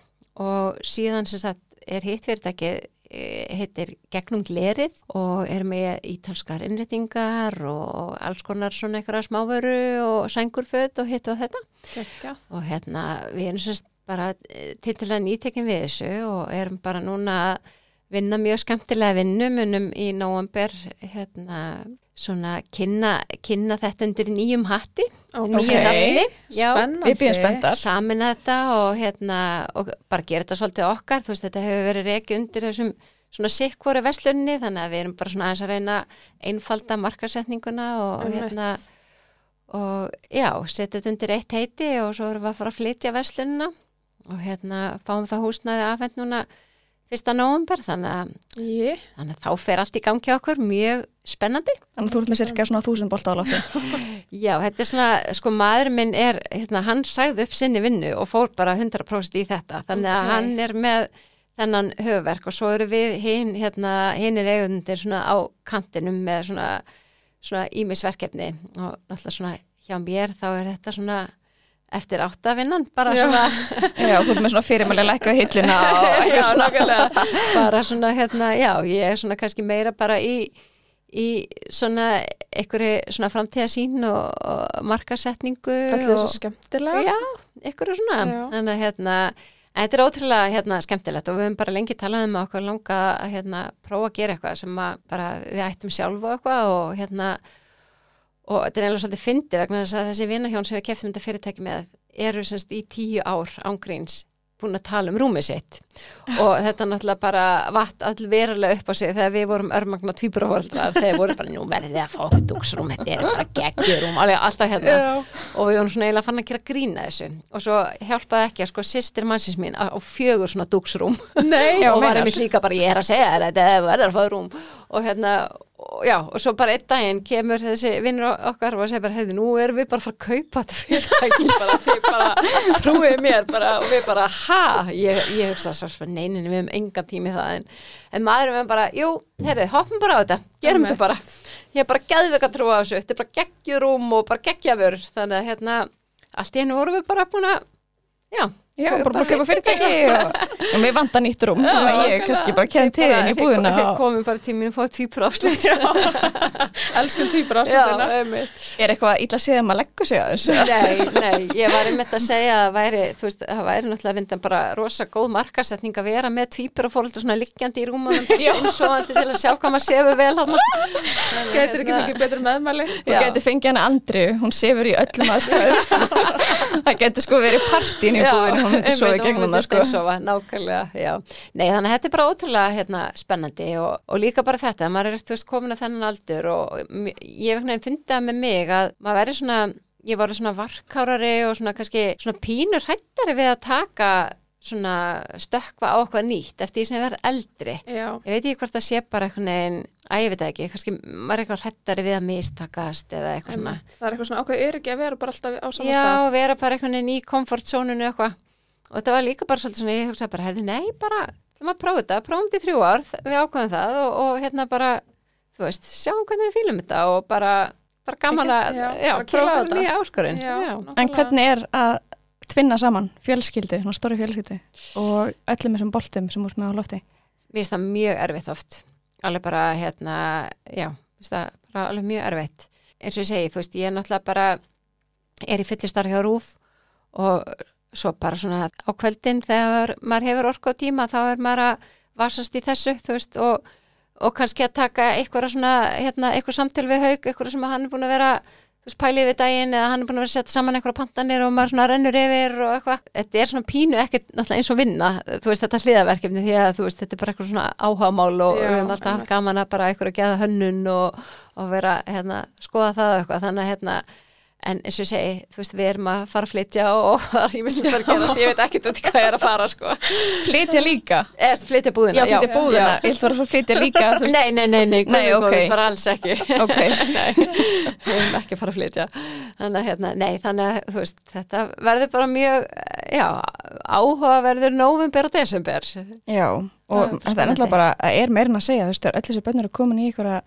Og síðan sem sagt er hitt fyrirtæki eh, heitir Gegnum Glerið og er með ítalskar innréttingar og alls konar svona einhverja smávöru og sængurföt og hitt og þetta. Gekkja. og hérna við erum sérst bara titilega nýtekin við þessu og erum bara núna að vinna mjög skemmtilega vinnu. Munum í nóamber hérna svona kynna, kynna þetta undir nýjum hatti, Ok, nýju nafni já, spennandi. Við bíðum spenntar. samina þetta og hérna og bara gera þetta svolítið okkar, þú veist þetta hefur verið reiki undir þessum svona sikkvoru verslunni þannig að við erum bara svona aðeins að reyna einfalda markasetninguna og Einmitt. hérna og já, setja þetta undir eitt heiti og svo erum við að fara að flytja verslunina og hérna fáum það húsnæði afhend núna fyrsta nóvumber þannig Ég, þannig að þá fer allt í gangi okkur mjög spennandi. þannig að þú ert með cirka svona þúsund bolta á lofti Já, þetta er svona, sko maður minn er, hérna, hann sagði upp sinni vinnu og fór bara 100% í þetta þannig að Ok. hann er með þennan höfverk og svo eru við hinn, hérna, hinn er eigundir svona á kantinum með svona, svona ímisverkefni og náttúrulega svona hjá mér þá er þetta svona eftir áttavinnan, bara Já. svona já, þú ert með svona fyrirmæli lækka á hilluna og já, nákvæmlega bara svona hérna, já, ég er svona kannski meira bara í, í svona einhverju svona framtíðasín og, og markasetningu og, þessu skemmtilega. já, einhverju svona Já. þannig að hérna, en þetta er ótrúlega hérna skemmtilegt og við höfum bara lengi talað um að okkur langa að hérna prófa að gera eitthvað sem að bara við ættum sjálf og eitthvað og hérna og þetta er eiginlega svolítið fyndi vegna þess að þessi vinahjón sem við keftum þetta fyrirtæki með eru semst í tíu ár ángríns búin að tala um rúmið sitt. Og þetta náttúrulega bara vatt all verulega upp á sig þegar við vorum örmagna tvíburahóldra þegar voru bara nú verðið að fá okkur duksrúm þetta er bara geggjurúm, alltaf hérna. Já. og við vorum svona eiginlega fann að gera grína þessu. Og svo hjálpaði ekki að sko sýstir mannsins mín á fjögur svona duksrúm og var einmitt líka bara ég er að segja þetta er verður að fá rúm. Og hérna já, og svo bara einn daginn kemur þessi vinnur okkar og segir bara heiði, nú erum við bara að fara að kaupa þetta fyrirtæki. Bara því bara trúið mér bara, og við bara ha, ég, ég hugsa svo neinin við hefum engan tími það. En, en maðurinn við bara, jú, heyrði, hoppum bara á þetta gerum þetta bara. Ég er bara geðveik að trúa á þessu, þetta er bara geggjurúm og bara geggjafur, þannig að hérna allt í hennu vorum við bara búin að já, Já, bara bara kaupa fyrirtæki og, mér vantar nýtt rúm þannig að ég kannski bara kem til þinn í búðina Þeir komum bara tíminn og fóðu tvípur afslut elskum ástæðina. einmitt. er eitthvað illa að segja að maður leggur sig á þessu Nei, nei, ég var einmitt að segja að væri, þú veist, það væri náttúrulega reyndan bara rosa góð markasetning að vera með tvípur og fóröldur svona liggjandi í rúmunum eins og til að sjá hvað maður sefur vel hann Gætir ekki mikið betur meðmæli. Hún myndi svo í gegnum það sko Sofa, nákvæmlega, já. Nei, þannig að þetta er bara ótrúlega hérna, spennandi og, og líka bara þetta, maður er veist komin að þennan aldur og ég vegna fyndi það með mig að maður verður svona, ég var svona varkárari og svona kannski svona pínur hættari við að taka svona stökkva á okkur nýtt eftir því sem ég verð eldri. Já, Ég veit ekki hvort það sé bara eitthvað neginn, að ég veit ekki, kannski maður er eitthvað hrættari við að mistakast eða eitthvað svona. einmitt. það er eitthvað svona ákveð öryggi að vera bara alltaf á sama Já, stað. vera bara einhvern veginn í komfortzónunu eitthvað. Og þetta var líka bara svolítið svona, ég hugsaði bara, herði, nei, bara, þú maður prófa þetta, prófum þetta í þrjú ár, við ákveðum það og, og hérna bara, þú veist, sjáum hvernig við fýlum þetta og bara, bara gaman að, Já, já, prófa þetta. nýja Já. En hvernig er að tvinna saman fjölskyldu, svona stóri fjölskyldu og öllum þessum boltum sem úr með á lofti Mér finnst það mjög erfitt oft, alveg bara, hérna, já, mér finnst það bara alveg mjög erfitt. Eins og ég segi, þú veist, ég er náttúrulega bara, er í fulli svo bara svona á kvöldin þegar maður hefur orku á tíma þá er maður að vasast í þessu veist og, og kannski að taka eitthvað svona, hérna, eitthvað samtil við haug, eitthvað sem hann er búin að vera veist, pælið við daginn eða hann er búin að vera að setja saman eitthvað pantanir og maður svona rennur yfir og eitthvað. Þetta er svona pínu ekkert náttúrulega eins og vinna, þú veist, þetta hliðaverkefni því að veist, þetta er bara eitthvað svona áhagamál og við höfum alltaf haft gaman að bara eitthvað að geða hönnun og, og vera, hérna, skoða það og eitthvað, þannig að, hérna, en eins og ég segi, þú veist, við erum að fara að flytja og ég að að veit ekkert út í hvað ég er að fara, sko. Flytja líka Eða flytja búðina. Já, flytja búðina, ég ætla að fara að flytja líka. Nei, nei, nei, nei, Nei, nei ok. okay. bara alls ekki Ok, Nei, við erum ekki að fara að flytja Þannig að, hérna, nei, þannig að, veist, þetta verður bara mjög, já, áhugaverður nóvember og desember já og Það er er náttúrulega bara, er meirinn að segja þú veist, öll þessi bönnur er komin í einhverja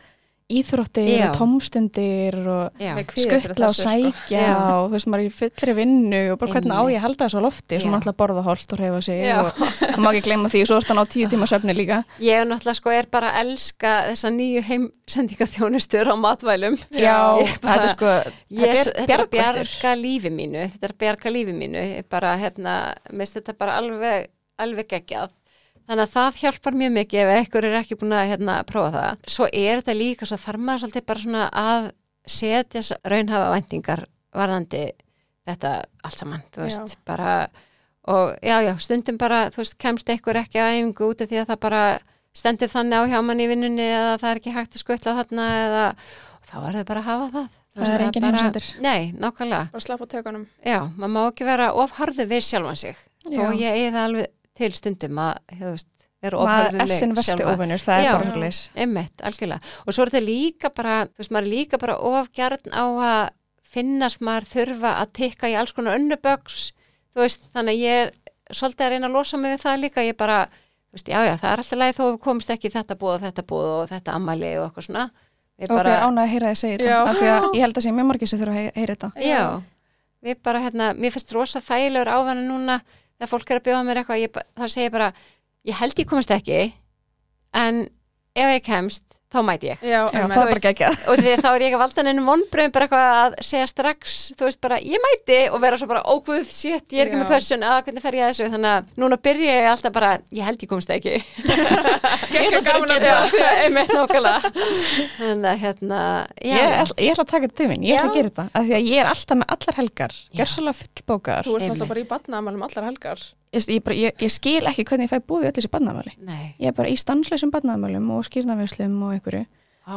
íþróttir Já. og tómstundir og skuttla og sko. sækja Já. og þú veist, maður er í fullri vinnu og bara hvernig á ég að halda þessu á lofti Já. ætla að borða holt og reyfa sig Já. og það má ekki gleyma því, svo er þetta á tíu tíma söfni líka Ég er náttúrulega sko er bara að elska þessa nýju heimsendingaþjónustur á matvælum Já, Ég þetta er sko Ég, þetta er bjarga lífi mínu þetta er bjarga lífi mínu ég bara, hérna, mist þetta bara alveg alveg geggjað þannig að það hjálpar mjög mikið ef einhver er ekki búin að hérna, prófa það svo er þetta líka, svo þarf maður svolítið bara svona að setja raunhafa væntingar varðandi þetta allt saman, þú veist, Já. bara og já, já, stundum bara þú veist, kemst einhver ekki að æfingu út af því að það bara stendur þannig á hjá mann í vinnunni eða það er ekki hægt að skutla þarna eða þá er það bara að hafa það Þú Það er veist, engin bara- heimsendir. Nei, nákvæmlega Bara slappa tökunum. Já, maður má ekki vera ofharðu við sjálfan sig Já. og ég eigi það alveg til stundum að, veist, vera við er sinn mig vesti óvinnur, það Já. er bara svolítið Einmitt, algjörlega. Og svo er þetta líka bara, þú veist, maður er líka bara ofgjarn á að finnast maður þurfa að tikka í alls konar önnuböks, þú veist, þannig að ég er svolítið að reyna að losa mig við það líka, ég bara, veist, já, já, það er alltaf leið þó að við komist ekki í þetta búð og þetta búð og þetta ammæli og eitthvað svona. Ég og hver ánægði að heyra þið segja Já. þetta af því að ég held að sé mjög margir sem þurfa að hey- heyra þetta Já, við bara hérna, mér finnst rosa þægilegur ávana núna þegar fólk er að bjóða mér eitthvað, þá segir ég bara, ég held ég komast ekki, en ef ég kemst, þá mæti ég. Já, Já, það bara geggjað Og því að þá er ég ekki að valda nefnum vonbröðum bara eitthvað að segja strax, þú veist bara, ég mæti og vera svo bara, óguð, shit, ég er ekki Já. með pössun, að hvernig fer ég að þessu, þannig að núna byrja ég alltaf bara, ég held ég komast ekki. Gekka gaman að Já, bjóða. einmitt nákvæmlega. Þannig að hérna, já. ég, ætla- ég ætla að taka þetta til minn, ég ætla að gera þetta af því að ég er alltaf með allar helgar gjörsalega fullbókar Þú ert alltaf bara í badnaðamælum allar helgar. Ég, bara- ég, ég skil ekki hvernig ég fæ búið í öll þessi barnaðamæli Nei, ég er bara í stanslösum barnaðamælum og skýrnaverslum og einhverju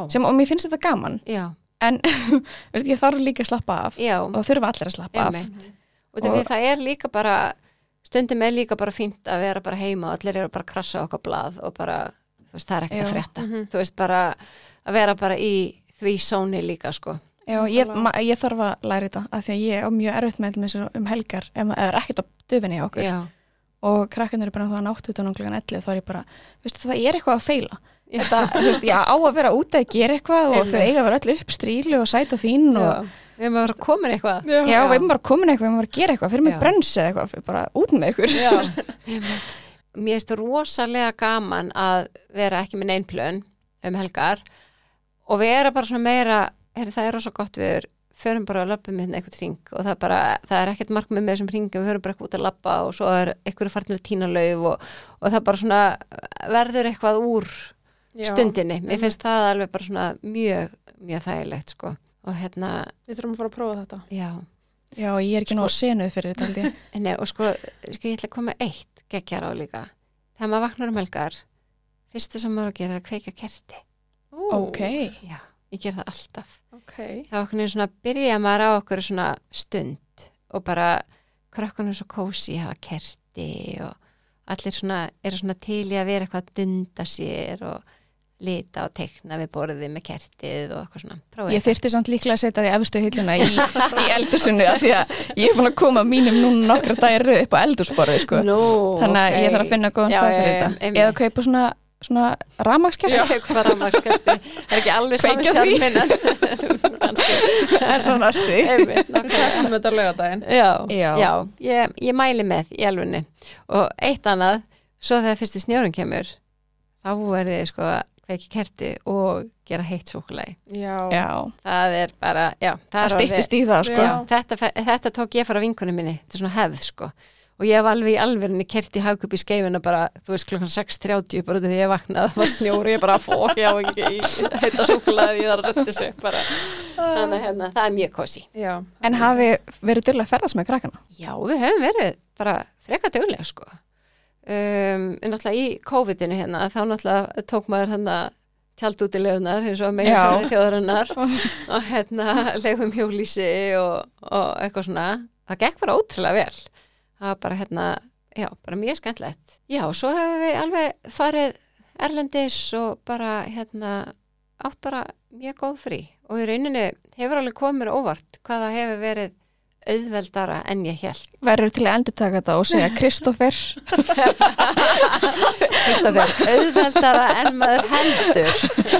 sem, og mér finnst þetta gaman. Já, en veist, ég þarf líka að slappa af já. og þurfa allir að slappa af. Einmitt. Og, og Og- það er líka bara stundum er líka bara fínt að vera bara heima og allir eru bara að krassa okkar blað og bara, veist, það er ekkert að frétta. Mhm. þú veist, bara að vera bara í því sóni líka, sko. Já, ég, ég þarf að læra þetta af því að ég er mjög erfitt með um helgar ef maður er ekkert á döfinni okkur. Já, og krakkarnir eru bara þá að nátt utan um klukkan 11 þá er ég bara, veistu, það er eitthvað að feila. Þetta, þú veist, já, á að vera úti að gera eitthvað og þau eiga að vera öll upp strílu og sæt og fín og við erum vera komin eitthvað. Já, Já. við erum bara komin eitthvað, við erum bara að gera eitthvað fyrir mig Já. brönns eða eitthvað, bara út með ykkur. Já. Mér finnst rosalega gaman að vera ekki með neinplön um helgar og vera bara svona meira heyri, það er rosa gott við förum bara að labba með eitthvað ring og það er bara, það er ekkert markmið með þessum ringum, við förum bara eitthvað út að labba og svo er eitthvað farnir að tína lauf og, og það bara svona verður eitthvað úr Já. stundinni, mér finnst það alveg bara svona mjög, mjög þægilegt sko og hérna, Við þurfum að fara að prófa þetta. já já, ég er ekki nóg senuð fyrir þetta. Nei, og sko, sko, ég ætla að koma eitt geggjar á líka. Þegar maður vaknar um helgar, fyrsta sem maður að gera er að kveika kerti. ok, Já, ég ger það alltaf. Ok. Það var okkur svona, byrja maður á okkur svona stund og bara krökkunum svo kósi hafa kerti og allir svona, eru svona til í að vera eitthvað að dunda sér og lita og tekna við borðið með kertið og eitthvað svona. Prófið ég þyrfti samt líklega að setja því efstu hilluna í, í eldursunni af því að ég er búin að koma mínum núna nokkra dagir upp á eldursborði sko. Nú, þannig að ég þarf að finna góðan stað fyrir þetta eða kaupa svona, svona ramagskerti Já, hvað rafmagnskerti. Það er ekki alveg því. sjálfinn en er svona Einmitt, Við testum þetta lögadaginn. Já, Já. já. ég, ég mæli með í alfunni og eitt annað, svo þegar fyrsti snjórun kemur þá er þið sko kveiki kerti og gera heitt já, Það er bara, já, það það stýttist í það sko. Já, þetta, þetta tók ég fara vinkunni minni, þetta er svona hefð sko og ég hef alveg í alverinni kert í hagkup í skeifina bara, þú veist, klokkan 6.30 bara út af því ég vaknaði, það var snjóri ég bara fók, ég á ekki í heita súkulaði ég þarf að röndi sig bara. Þannig að hérna, það er mjög kosi Já, En hafi verið dyrlega að ferðast með krakkana? Já, við höfum verið bara freka duglega sko. Um, en náttúrulega í COVID-inu hérna þá náttúrulega tók maður hérna tjald út í legunar eins og Já. þjóðarinnar og hérna legum hjólísi og, og eitthvað svona. Það gekk bara ótrúlega vel það var bara hérna, já, bara mjög skemmtlegt já, svo hefur við alveg farið erlendis og bara hérna átt bara mjög góð frí. Og í rauninni hefur alveg komið óvart hvað það hefur verið auðveldara en ég held Verður til að endur taka þetta og segja Kristoffer Kristoffer, auðveldara en maður heldur.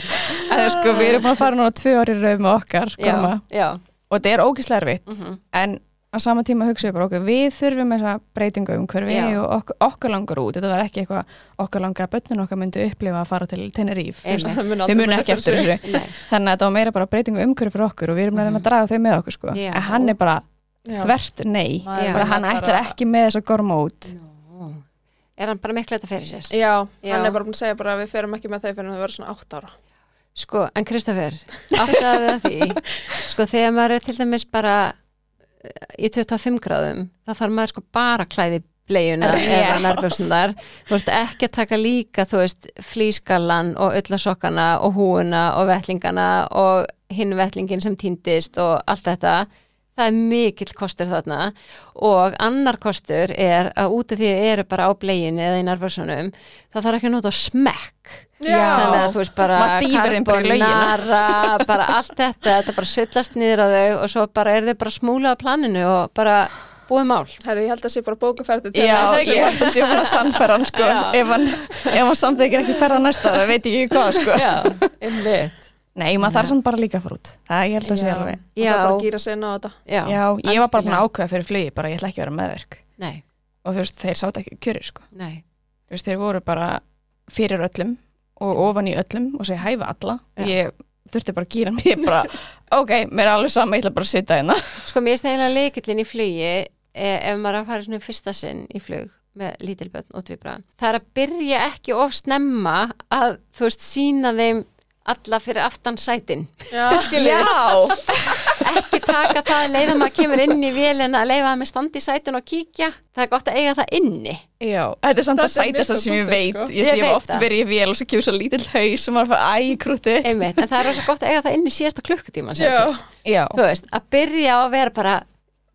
Að sko við erum að fara núna tvö ári rauð með okkar já, koma, já. Og þetta er ógislega erfitt mm en á sama tíma hugsa ég bara okkur við þurfum þessa breytingu um hverfi Já. og okkur, okkur langar út þetta var ekki eitthvað okkur langar að börnun okkar myndi upplifa að fara til það mun þau muni muna ekki eftir þessu Nei, þannig að þetta var meira bara breytingu umhverfi fyrir okkur og við erum að reyna að draga þau með okkur sko. Já. en hann er bara Já. þvert nei Já. bara hann bara- ætlar ekki með þessa gorma út Nú. Er hann bara miklu þetta fyrir sér? Já, Já. hann er bara búin að segja bara að við ferum ekki með þau fyrir að þau verður svona átt ára. Sko, en Kristoffer, áttaðu að því sko, þegar maður er til dæmis bara í 25 gráðum þá þarf maður sko bara að klæði bleiuna eða nærbjöksunar þú veist ekki að taka líka þú veist flýskallan og öllasokkana og húuna og vettlingana og hinn vettlingin sem týndist og allt þetta það er mikill kostur þarna og annar kostur er að út af því að eru bara á bleginu eða í nærbjöksunum það þarf ekki að nota smekk. Já. þannig að þú veist bara þeim bara allt þetta þetta bara sullast niður á þau og svo bara er þau bara smúla á planinu og bara búið mál. Herru, ég held að sé bara bókuferði til Já, næsta ég held að sé bara sannferð hann sko. Já. ef hann, samþykir ekki ferða næsta ára, veit ég ekki hvað sko. Já, einmitt Nei, maður þarf samt bara líka að fara út. Það ég held að sé Já, alveg. Og það er bara að gýra sinna á þetta. Já, Já, ég var bara búin að ákveða fyrir flugi bara ég ætla ekki að vera meðverk. Nei, og þú veist, þeir sátt ekki kjöri sko. Nei, þú veist, þeir voru bara fyrir öllum og ofan í öllum og segja hæfa alla. Já. ég þurfti bara að gýra ég bara, ok, mér er alveg sama ég ætla bara að sitja hérna. Sko mér er eiginlega leikillin í flugi e, ef maður er að fara svona fyrsta sinn í flug með lítilbötn og tvibra það er að byrja ekki of snemma að þú veist sína þeim alla fyrir aftan sætin. Já, Já, ekki taka það að leiða maður kemur inn í vélina að leiða maður standi í sætin og kíkja. Það er gott að eiga það inni. Já, þetta er samt að Þetta er sæta það sem ég veit. sko. ég, Ég ég hef veit oft það. verið í vél og svo kemur svo lítill haus og maður fara æ, krúti Einmitt, en það er rosa gott að eiga það inni síðasta. Já, þú veist, að byrja að vera bara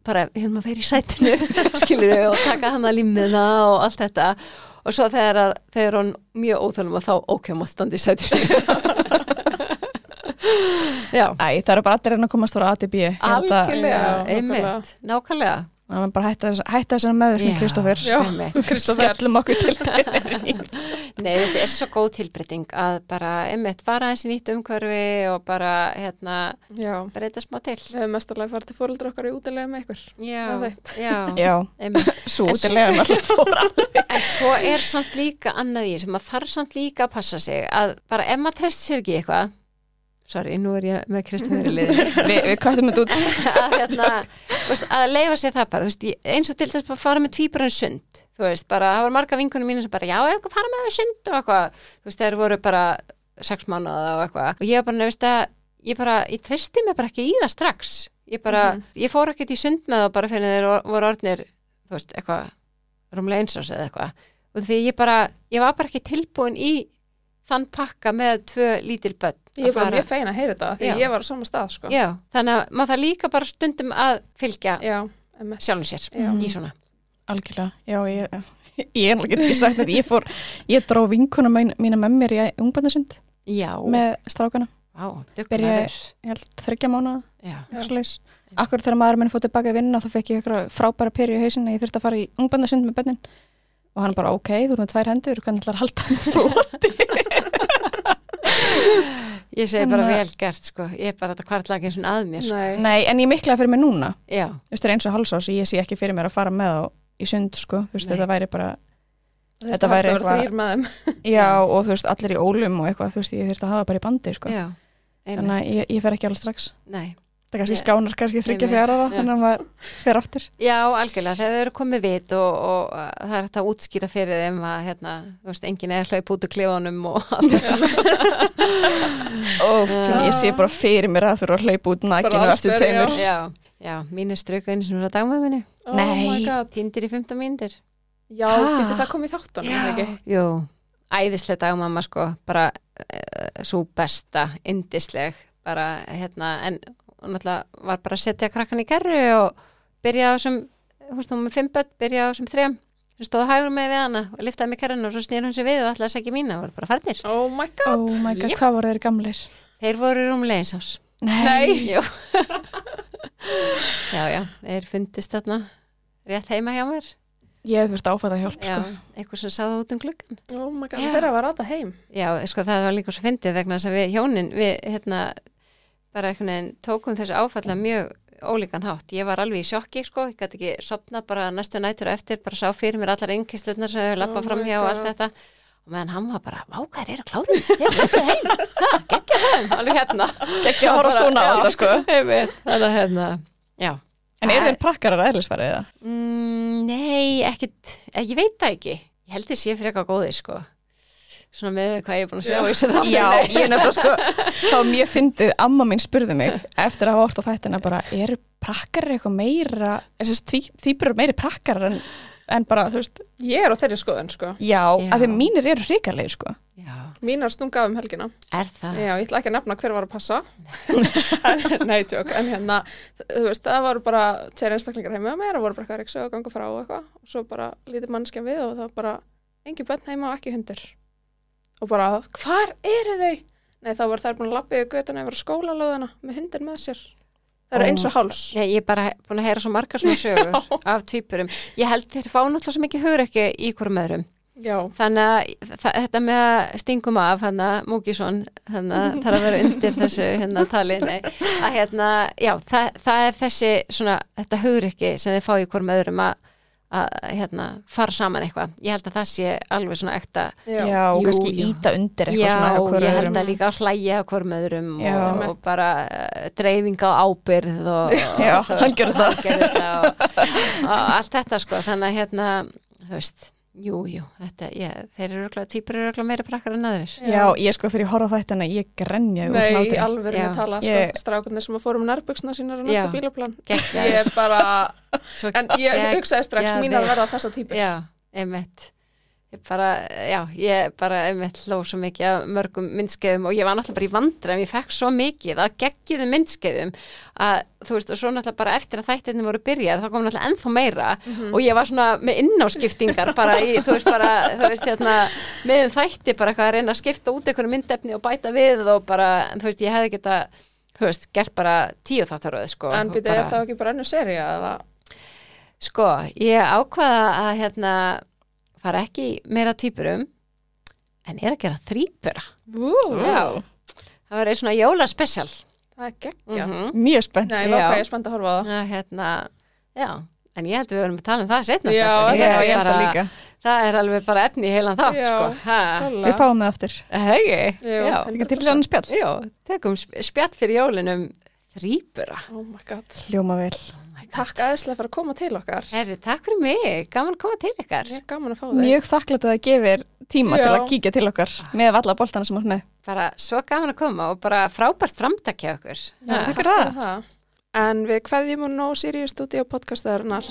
bara, við höfum að vera í sætinu skilur og taka hana límiðna og allt þetta. Og svo þegar að- þegar hún mjög óþölum og þá ok, maður standi í sætinu æ, það eru bara allir enn að komast frá A til B. Ég held að algjörlega, einmitt. Nákvæmlega, það er bara hætta, þess- hætta þessari meðvirkni Já. Kristoffer Já. einmitt Kristoffer. skellum okkur til Nei, þetta er svo góð tilbreyting að bara, einmitt, fara eins í nýtt umhverfi og bara, hérna Já. breyta smá til Við hefum mestarlega farið til fóreldra okkar í útilega með ykkur. Já, Með já, Já, einmitt svo En út í leðan alltaf fóra En svo er samt líka annað í sem að þarf samt líka að passa sig að bara ef maður treyst sér ekki eitthvað sorry, nú er ég með Kristoffer í liðinu Vi, Við köttum þetta út. Að, hérna, veist, að leifa sér það bara veist, ég- eins og til þess að fara með tvíburinn sund þú veist, bara, það var marga vinkunum mínu sem bara, já, ef fara með þau sund? og eitthvað. Þú veist, þeir voru bara sex mánuða og eitthvað. Og ég var bara, nefnist að ég bara, ég treysti mig bara ekki í það strax. Ég bara, Mhm. ég fór ekkert í sund með það bara fyrir þeir voru orðnir þú veist, eitthvað, rúmlega eins ás eða eitthvað. Og því ég bara, ég var bara ekki tilbúin í þann pakka með tvö lítil börn Ég fara- mjög fein að heyra þetta því Já. ég var á sama stað sko. Já, þannig að maður það líka bara stundum að fylgja sjálfum sér Já. í svona. Algjörlega, já, ég, ég er ekki ekki sagt þetta, ég fór, ég dró vinkuna mín, mína með mér í ungbændasund Já, með strákana, dugnaður. Ég held þryggja svoleiðis. Akkur þegar maður minn fór tilbaka í vinna þá fekk ég frábæra peri í hausin að ég þurfti að fara í ungbændasund með bönnin og hann bara, ok, þú erum með tvær hendur, hvernig ætlar að halda hann flott? ég segi bara vel gert sko Ég er bara þetta kvartlag eins og að mér sko. Nei. Nei, en ég miklaði fyrir mig núna, Já, þú veist, það er eins og hálsás, ég sé ekki fyrir mér að fara með á í sund, sko, þú veist, Nei. þetta væri bara, Þetta Þetta væri væri eitthvað- þrýr með þeim. já, og þú veist, allir í ólum og eitthvað, þú veist, ég þurfti að hafa bara í bandi, sko. já Þannig að einmitt. ég, ég fer ekki alveg strax. Nei, Það er kannski skánar kannski þryggja fjara þannig að maður fer aftur. Já, algjörlega, þegar þau eru komið vit og, og það er hægt að útskýra fyrir þeim að hérna, þú veist, enginn er hlaup út úr klefunum og allt þetta. Og ég sé bara fyrir mér að þú eru að hlaupa út alls eftir tveimur. Já, já, mín er strauka einu sinni frá dagmæminni, oh Nei. my god tindir í 15 mínútur. já, býtti það komið ekki? Jú, æðislega dagmamma sko, bara uh, svo besta, indisleg, bara hérna, en náttúrulega var bara að setja krakkan í kerru og byrja á þessum, hún stóð með fimm börn, byrja á þessum þrejum, hún stóð hægur með við hana og liftaði með kerruna og svo snýr hún sér við og ætlaði að segja mína, voru bara farnir. oh my god Oh my god, Jep. hvað voru þeir gamlir? Þeir voru rúmleginsás. Nei. Jú. já, já, þeir fundist þarna rétt heima hjá mér. Ég hef þurft áfæða hjálp, Já, sko. eitthvað sem sáða út um gluggan. oh my god, Já. þeirra var aða heim Já, sko það var líka svo fyndið vegna þess að við hjónin, við hérna bara einhvern veginn tókum þessu áfalla mjög ólíkan hátt. Ég var alveg í sjokki sko, ég gæti ekki sopna bara næstu nætur og eftir, bara sá fyrir mér allar einnkistlunar sem hefur lappað Oh fram hjá og allt þetta. Og meðan hann var bara, vákar er þetta heim, ha, geggja þeim, alveg hérna. Gekki að horfa svona á þetta, sko. Þannig að hérna, já. En eru þeir prakkarar eðlisfærið eða? Mm, nei, ekkit, ég veit það ekki. Ég held þess ég frekar góði, sko. Svona með hvað ég er búin að sjá í þessu þáttum. Já, ég nefnilega sko, þá mjög fyndið, amma mín spurði mig eftir að hafa hort á þættina bara, eru prakkarar eitthvað meira, þessi þýpur eru meiri prakkarar en, en bara, þú veist, ég er á þeirri skoðun sko. Já, Já. að því mínir eru hrikalegi, sko. Já, mínar stunga um helgina. Er það? Já, ég ætla ekki að nefna hver var að passa. Nei, tjók, en hérna þú veist, það voru bara tveir einstaklingar heima með mér og voru bara eitthvað reyksu og bara það var hvar eru þau? Nei, þá voru þær búin að lappa í götuna yfir á skólalóðina með hundin með sér Það eru eins og háls Já, ég er bara búin að heyra svo margar svona sögur af tvípurum. Ég held þeir fá náttúrulega svo mikið hugur ekki í hverjum öðrum. Já, Þannig að þa- þetta með að stingum af, hann að það er að vera undir þessu hérna tali, nei, að hérna, já, það, það er þessi svona, þetta hugur ekki sem þeir fá í hverjum öðrum að, að hérna, fara saman eitthvað. Ég held að það sé alveg svona ekta já, Já, og kannski jú. íta undir eitthvað Já, svona hvoru ég held að líka að hlæja á hvorm öðrum Já. og, og bara uh, dreifing á ábyrð og, Já, hann gerði það. og allt þetta sko, þannig að hérna, þú veist, jú, jú, þetta, ég, þeir eru örugglega, týpur eru örugglega meira prakkar en aðrir. Já, ég sko þegar ég horfa á þættina, ég grenjaði úr Nei, í hlátri. alveg Já. með tala sko, Ég- strákunir sem að fórum nærbuksna sínar á næsta Já. bílaplan. Ég er bara, Svo en ég gegg- hugsaði strax geggjaðir. mínar verða þessa típur Já, einmitt. Ég bara, já, ég bara einmitt hló svo mikið af mörgum myndskeiðum og ég var náttúrulega bara í vandræðum, ég fekk svo mikið að geggiðu myndskeiðum að þú veist, og svo náttúrulega bara eftir að þættirni voru byrjað, þá kom náttúrulega ennþá meira og ég var svona með innáskiptingar bara í, þú veist, bara, þú veist, hérna meðum þætti bara eitthvað að reyna að skipta út einhverju myndefni og bæta við og bara, þú veist, ég hefði geta þú veist, gert bara tíu þáttaröð, sko. En bara- er það ekki bara önnu serið eða Sko, ég ákvaða að hérna fara ekki meira týpurum en er að gera þrýpura. Vú, Já. Það var einn svona jólaspecial. það er geggja Mm Mjög spennt. Ég er spennt að horfa á það að, hérna, já, en ég held að við verum að tala um það setna. Já, stelpur. Já, Ég er ég held það líka. Það er alveg bara efni í heilan þátt, Já, sko. Við fáum það aftur. hegi. Tekum sp- spjall fyrir jólinum þrýpura. Oh my god Hljóma vel. Takk. Aðeinslega fyrir að koma til okkar. Herri, takk fyrir mig, gaman að koma til okkar Ég er gaman að fá þig. Mjög þakklátt að það gefir tíma Já. til að kíkja til okkar með alla bóltana sem átt með. Bara svo gaman að koma og bara frábært framtakja okkur. Já, Takk fyrir það. það. En við hverjum og ná Sirius Studio podcastaðarinnar